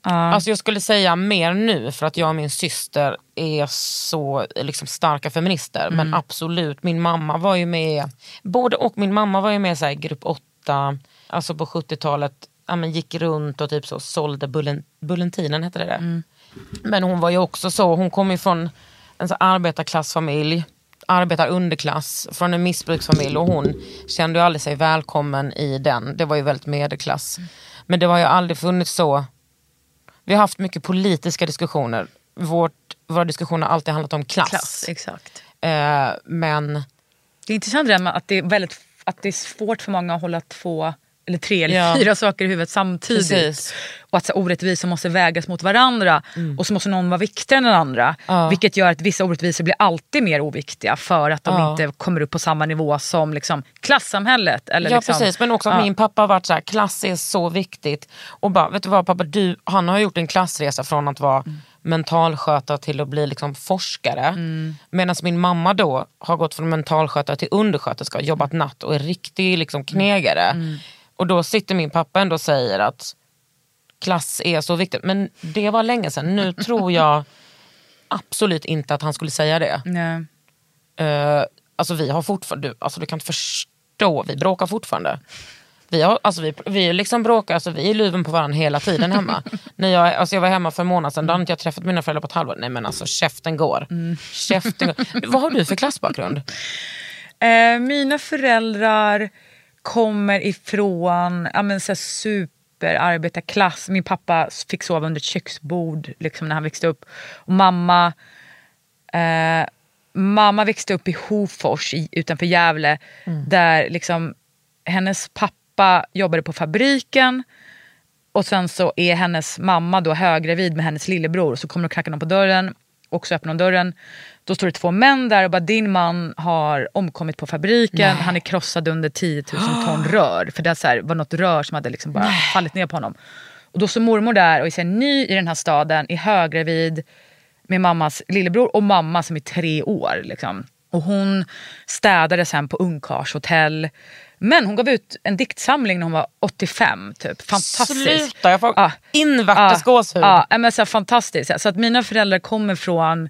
Alltså jag skulle säga mer nu för att jag och min syster är så liksom, starka feminister. Men absolut, min mamma var ju med, både och min mamma var ju med i grupp 8, alltså på 70-talet, ja, men gick runt och typ så sålde bullen, Bullentinen, hette det det? Men hon var ju också så, hon kom ju från en så arbetarklassfamilj, arbetar underklass, från en missbruksfamilj och hon kände ju aldrig sig välkommen i den. Det var ju väldigt medelklass. Men det har ju aldrig funnits så vi har haft mycket politiska diskussioner. Vårt, våra diskussioner har alltid handlat om klass. Klass, exakt. Eh, men Det är intressant det där med att det är, väldigt, att det är svårt för många att hålla två eller tre eller Ja. fyra saker i huvudet samtidigt. Precis. Och att så, orättvisor måste vägas mot varandra och så måste någon vara viktigare än den andra. Mm. Ja. Vilket gör att vissa orättvisor blir alltid mer oviktiga för att de Ja. inte kommer upp på samma nivå som liksom, klassamhället. Eller ja liksom, precis, men också att ja. min pappa har varit så här, klass är så viktigt. Och bara, vet du vad pappa, du, han har gjort en klassresa från att vara Mm. mentalskötare till att bli liksom forskare. Mm. Medan min mamma då har gått från mentalskötare till undersköterska, Mm. jobbat natt och är riktig liksom, knegare. Och då sitter min pappa ändå och säger att klass är så viktigt. Men det var länge sedan. Nu tror jag absolut inte att han skulle säga det. Nej. Uh, alltså vi har fortfarande, du, alltså du kan inte förstå, vi bråkar fortfarande. Vi, har, alltså vi, vi liksom bråkar, alltså vi är luven på varandra hela tiden hemma. När jag, alltså jag var hemma för en månad sedan, då hade inte jag träffat mina föräldrar på ett halvår. Nej men alltså käften går. Käften går. Vad har du för klassbakgrund? Eh, mina föräldrar kommer ifrån ja, men, så här, superarbetarklass. Min pappa fick sova under ett köksbord liksom, när han växte upp. Och mamma, eh, mamma växte upp i Hofors i, utanför Gävle. Där liksom, hennes pappa jobbade på fabriken. Och sen så är hennes mamma då höggravid med hennes lillebror. Så kommer och knackar någon på dörren. Och så öppnar hon dörren. Då står det två män där och bara din man har omkommit på fabriken. Han är krossad under 10 000 ton rör. För det så här, var något rör som hade liksom bara fallit ner på honom. Och då står mormor där och är ny i den här staden, är höggravid med mammas lillebror och mamma som är tre år. Liksom. Och hon städade sen på ungkarlshotell. Men hon gav ut en diktsamling när hon var 85. Typ. Fantastiskt. Sluta, jag får Ja. invärtes gåshud. Ja, ja, men så här, fantastiskt. Så att mina föräldrar kommer från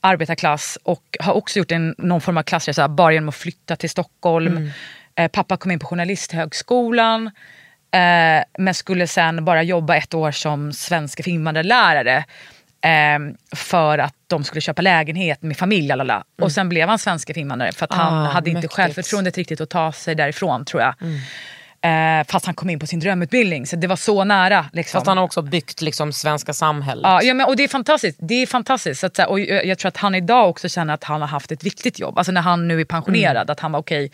arbetarklass och har också gjort en, någon form av klassresa bara genom att flytta till Stockholm. Mm. Eh, pappa kom in på Journalisthögskolan eh, men skulle sen bara jobba ett år som svenska för invandrarlärare. Eh, för att de skulle köpa lägenhet med familj. Lalala. Och sen blev han svenska för invandrare för att han Mm. Ah, hade inte mäktigt. självförtroendet riktigt att ta sig därifrån tror jag. Mm. Eh, fast han kom in på sin drömutbildning så det var så nära. Liksom. Fast han har också byggt liksom svenska samhället. Ja, ja men, och det är fantastiskt. Det är fantastiskt. Så att, och jag, jag tror att han idag också känner att han har haft ett viktigt jobb. Alltså när han nu är pensionerad. Mm. Att han var okej,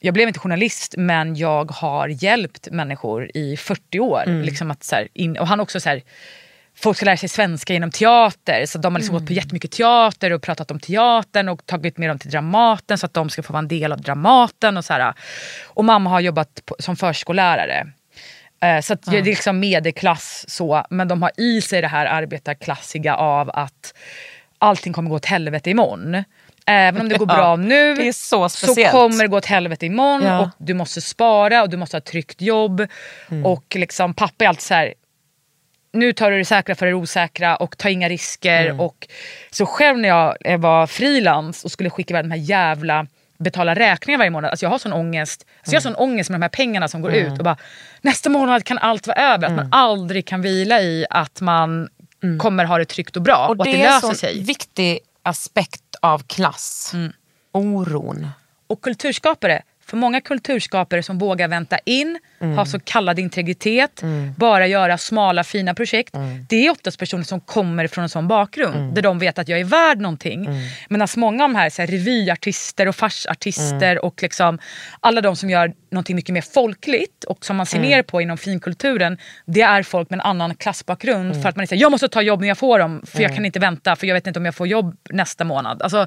jag blev inte journalist men jag har hjälpt människor i 40 år. Mm. Liksom att, så här, in, och han också så här, Folk ska lära sig svenska genom teater. Så de har liksom gått Mm. på jättemycket teater och pratat om teatern och tagit med dem till Dramaten så att de ska få vara en del av Dramaten. Och, så här. och mamma har jobbat på, som förskollärare. Eh, Så att det är liksom medelklass så, men de har i sig det här arbetarklassiga av att allting kommer gå åt helvete imorgon. Även om det går Ja, bra nu det är så så kommer det gå åt helvete imorgon Ja. och du måste spara och du måste ha ett tryggt jobb. Mm. Och liksom, pappa är alltid så här, nu tar du det säkra för det osäkra och ta inga risker. Mm. Och, så själv när jag eh, var frilans och skulle skicka iväg de här jävla betala räkningar varje månad. Alltså jag har sån ångest. Alltså jag har Mm. sån ångest med de här pengarna som går ut. Och bara, nästa månad kan allt vara över. Att Mm. man aldrig kan vila i att man kommer ha det tryggt och bra. Och, Och att det det är en löser sån sig. viktig aspekt av klass. Oron. Och kulturskapare, för många kulturskapare som vågar vänta in, Mm. ha så kallad integritet, bara göra smala fina projekt. Mm. Det är oftast personer som kommer från en sån bakgrund där de vet att jag är värd någonting. Mm. Medan många av de här, så här revyartister och farsartister Mm. och liksom alla de som gör någonting mycket mer folkligt och som man ser Mm. ner på inom finkulturen. Det är folk med en annan klassbakgrund Mm. för att man säger jag måste ta jobb när jag får dem för jag kan inte vänta för jag vet inte om jag får jobb nästa månad. Alltså,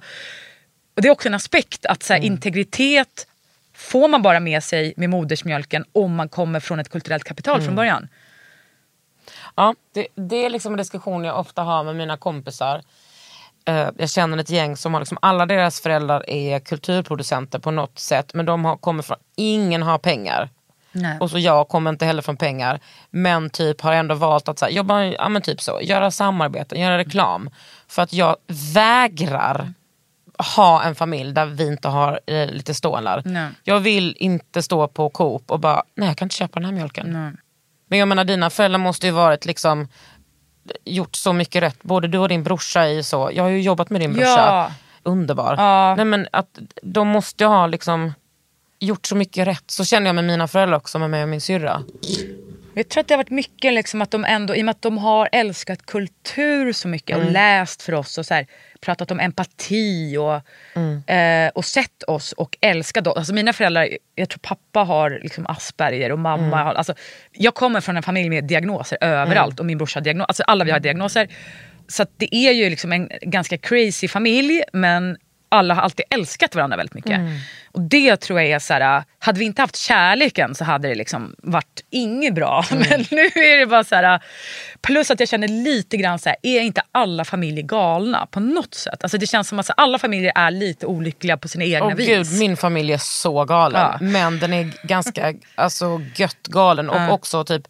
och det är också en aspekt att så här, integritet får man bara med sig med modersmjölken om man kommer från ett kulturellt kapital från början. Ja, det, det är liksom en diskussion jag ofta har med mina kompisar. Eh, jag känner ett gäng som har liksom, alla deras föräldrar är kulturproducenter på något sätt. Men de har, kommer från, ingen har pengar. Nej. Och så jag kommer inte heller från pengar. Men typ har ändå valt att så här, jobba, ja, men typ så, göra samarbeten, göra reklam. För att jag vägrar ha en familj där vi inte har eh, lite stålar. Nej. Jag vill inte stå på Coop och bara, nej jag kan inte köpa den här mjölken. Men jag menar dina föräldrar måste ju varit liksom gjort så mycket rätt. Både du och din brorsa är ju så. Jag har ju jobbat med din brorsa. Ja. Underbar. Ja. Nej, men att de måste ju ha liksom gjort så mycket rätt. Så känner jag med mina föräldrar också, med mig och min syrra. Jag tror att det har varit mycket liksom att de ändå, i och med att de har älskat kultur så mycket och läst för oss och så här, pratat om empati och, eh, och sett oss och älskat oss. Alltså mina föräldrar, jag tror pappa har liksom Asperger och mamma har, alltså, jag kommer från en familj med diagnoser överallt och min brorsa har diagnoser, alltså alla vi har diagnoser. Så det är ju liksom en ganska crazy familj men alla har alltid älskat varandra väldigt mycket. Och det tror jag är så här, hade vi inte haft kärleken så hade det liksom varit inget bra. Men nu är det bara så här, plus att jag känner lite grann så här, är inte alla familjer galna på något sätt? Alltså det känns som att alla familjer är lite olyckliga på sina egna Åh vis. gud, min familj är så galen. Ja. Men den är ganska alltså, gött galen. Och också typ,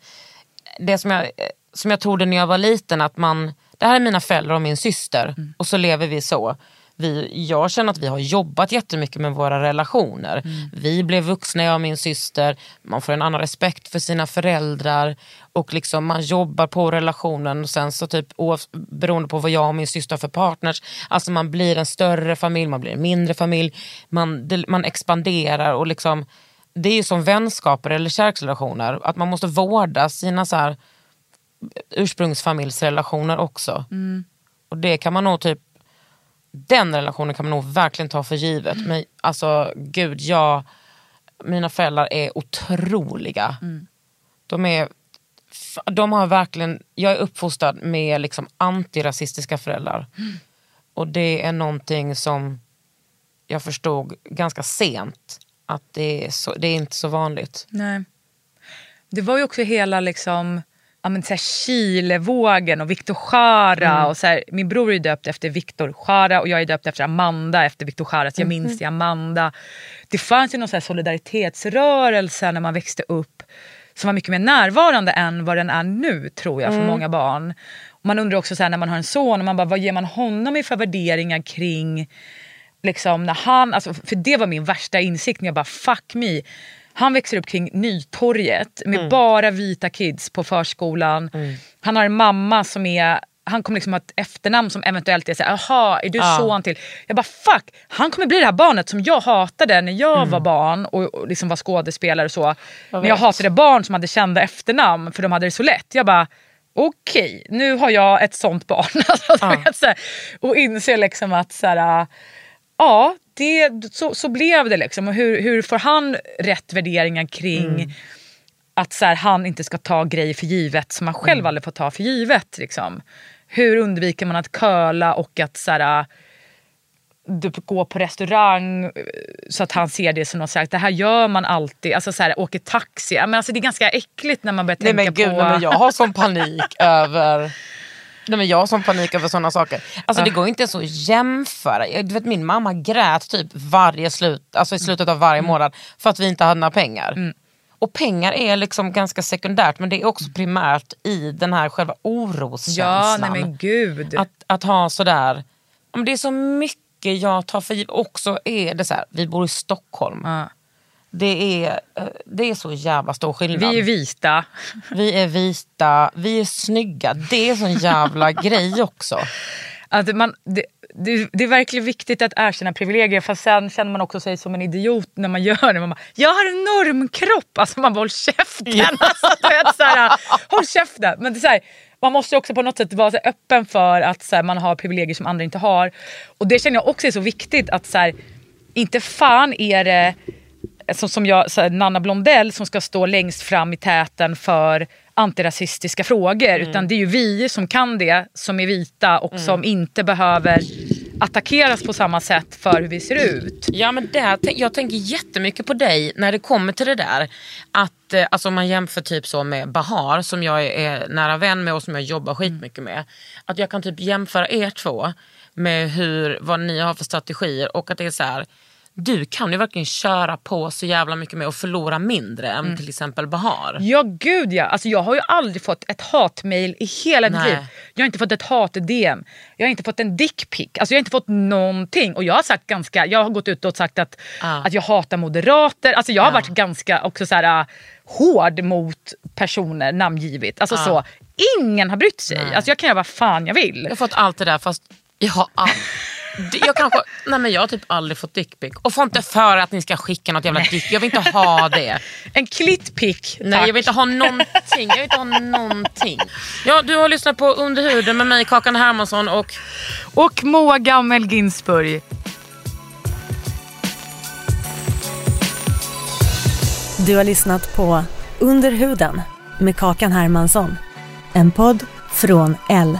det som jag, som jag trodde när jag var liten, att man, det här är mina föräldrar och min syster och så lever vi så. Vi, jag känner att vi har jobbat jättemycket med våra relationer. Vi blev vuxna, jag och min syster. Man får en annan respekt för sina föräldrar. Och liksom man jobbar på relationen. Och sen så typ beroende på vad jag och min syster har för partners. Alltså man blir en större familj, man blir en mindre familj. Man, det, man expanderar och liksom det är ju som vänskaper eller kärleksrelationer. Att man måste vårda sina så här ursprungsfamiljsrelationer också. Och det kan man nog typ den relationen kan man nog verkligen ta för givet. Men alltså gud, jag, mina föräldrar är otroliga. De är de har verkligen, jag är uppfostrad med liksom antirasistiska föräldrar. Och det är någonting som jag förstod ganska sent. Att det är, så, det är inte så vanligt. Nej. Det var ju också hela liksom, ja, men, så här, Chilevågen och Victor Jara. Och så här, min bror är döpt efter Victor Jara och jag är döpt efter Amanda efter Victor Jara. Så jag minns det Amanda. Det fanns ju någon så här solidaritetsrörelse när man växte upp som var mycket mer närvarande än vad den är nu tror jag för många barn. Och man undrar också så här, när man har en son, och man bara, vad ger man honom i för värderingar kring liksom när han, alltså, för det var min värsta insikt när jag bara fuck me. Han växer upp kring Nytorget med bara vita kids på förskolan. Han har en mamma som är han kommer liksom ha ett efternamn som eventuellt är såhär, jaha är du son till? Jag bara fuck, han kommer bli det här barnet som jag hatade när jag var barn och, och liksom var skådespelare och så. Jag vet. hatade barn som hade kända efternamn för de hade det så lätt. Jag bara okej, nu har jag ett sånt barn. Alltså, du vet, så här, och inser liksom att så här, ja, det, så, så blev det. liksom. Och hur, hur får han rätt värderingar kring att så här, han inte ska ta grejer för givet som man själv aldrig får ta för givet. Liksom. Hur undviker man att köla och att så här, du gå på restaurang eh, så att han ser det som något sagt. Det här gör man alltid. Alltså så här, åker taxi. Men alltså, det är ganska äckligt när man börjar Nej tänka men gud, på... nej, men jag har sån panik över Nej, men jag har sån panik över sådana saker. Alltså det går inte ens att jämföra. Du vet, min mamma grät typ varje slut, alltså i slutet av varje månad för att vi inte hade några pengar. Och pengar är liksom ganska sekundärt men det är också primärt i den här själva Ja, oroskänslan. nej men gud. att, att ha sådär, ja, det är så mycket jag tar för givet. Också är det så här, vi bor i Stockholm. Ja. Det, är, eh, det är så jävla stor skillnad. Vi är vita. Vi är vita, vi är snygga. Det är en sån jävla grej också. Att man, det, det, det är verkligen viktigt att erkänna privilegier fast sen känner man också sig som en idiot när man gör det. Man bara, jag har en normkropp! Alltså man bara håll käften! Alltså, du vet, så här, håll käften! Men det är så här, man måste också på något sätt vara öppen för att så här, man har privilegier som andra inte har. Och det känner jag också är så viktigt att så inte fan är det som, som jag, här, Nanna Blondell som ska stå längst fram i täten för antirasistiska frågor. Utan det är ju vi som kan det, som är vita och som inte behöver attackeras på samma sätt för hur vi ser ut. Ja men där, jag tänker jättemycket på dig när det kommer till det där. Att eh, alltså om man jämför typ så med Bahar som jag är nära vän med och som jag jobbar skitmycket med. Att jag kan typ jämföra er två med hur, vad ni har för strategier och att det är så här. Du kan ju verkligen köra på så jävla mycket med och förlora mindre än till exempel Bahar. Ja gud ja, alltså, jag har ju aldrig fått ett hatmail i hela mitt liv. Jag har inte fått ett hat-DM, jag har inte fått en dickpic, alltså, jag har inte fått någonting. Och jag har sagt ganska, jag har gått ut och sagt att, Ah. att jag hatar moderater. Alltså, jag har varit ganska också så här, äh, hård mot personer namngivit. Alltså, så, ingen har brytt sig. Alltså, jag kan göra vad fan jag vill. Jag har fått allt det där fast jag har aldrig... Jag, kanske, nej men jag har typ aldrig fått dickpic. Och får inte för att ni ska skicka något jävla dick. Jag vill inte ha det. En klittpick, Nej tack. jag vill inte ha någonting. Jag vill inte ha någonting. Ja, du har lyssnat på Under huden med mig Kakan Hermansson och Och Moa Gammel Ginsburg. Du har lyssnat på Under huden med Kakan Hermansson. En podd från L.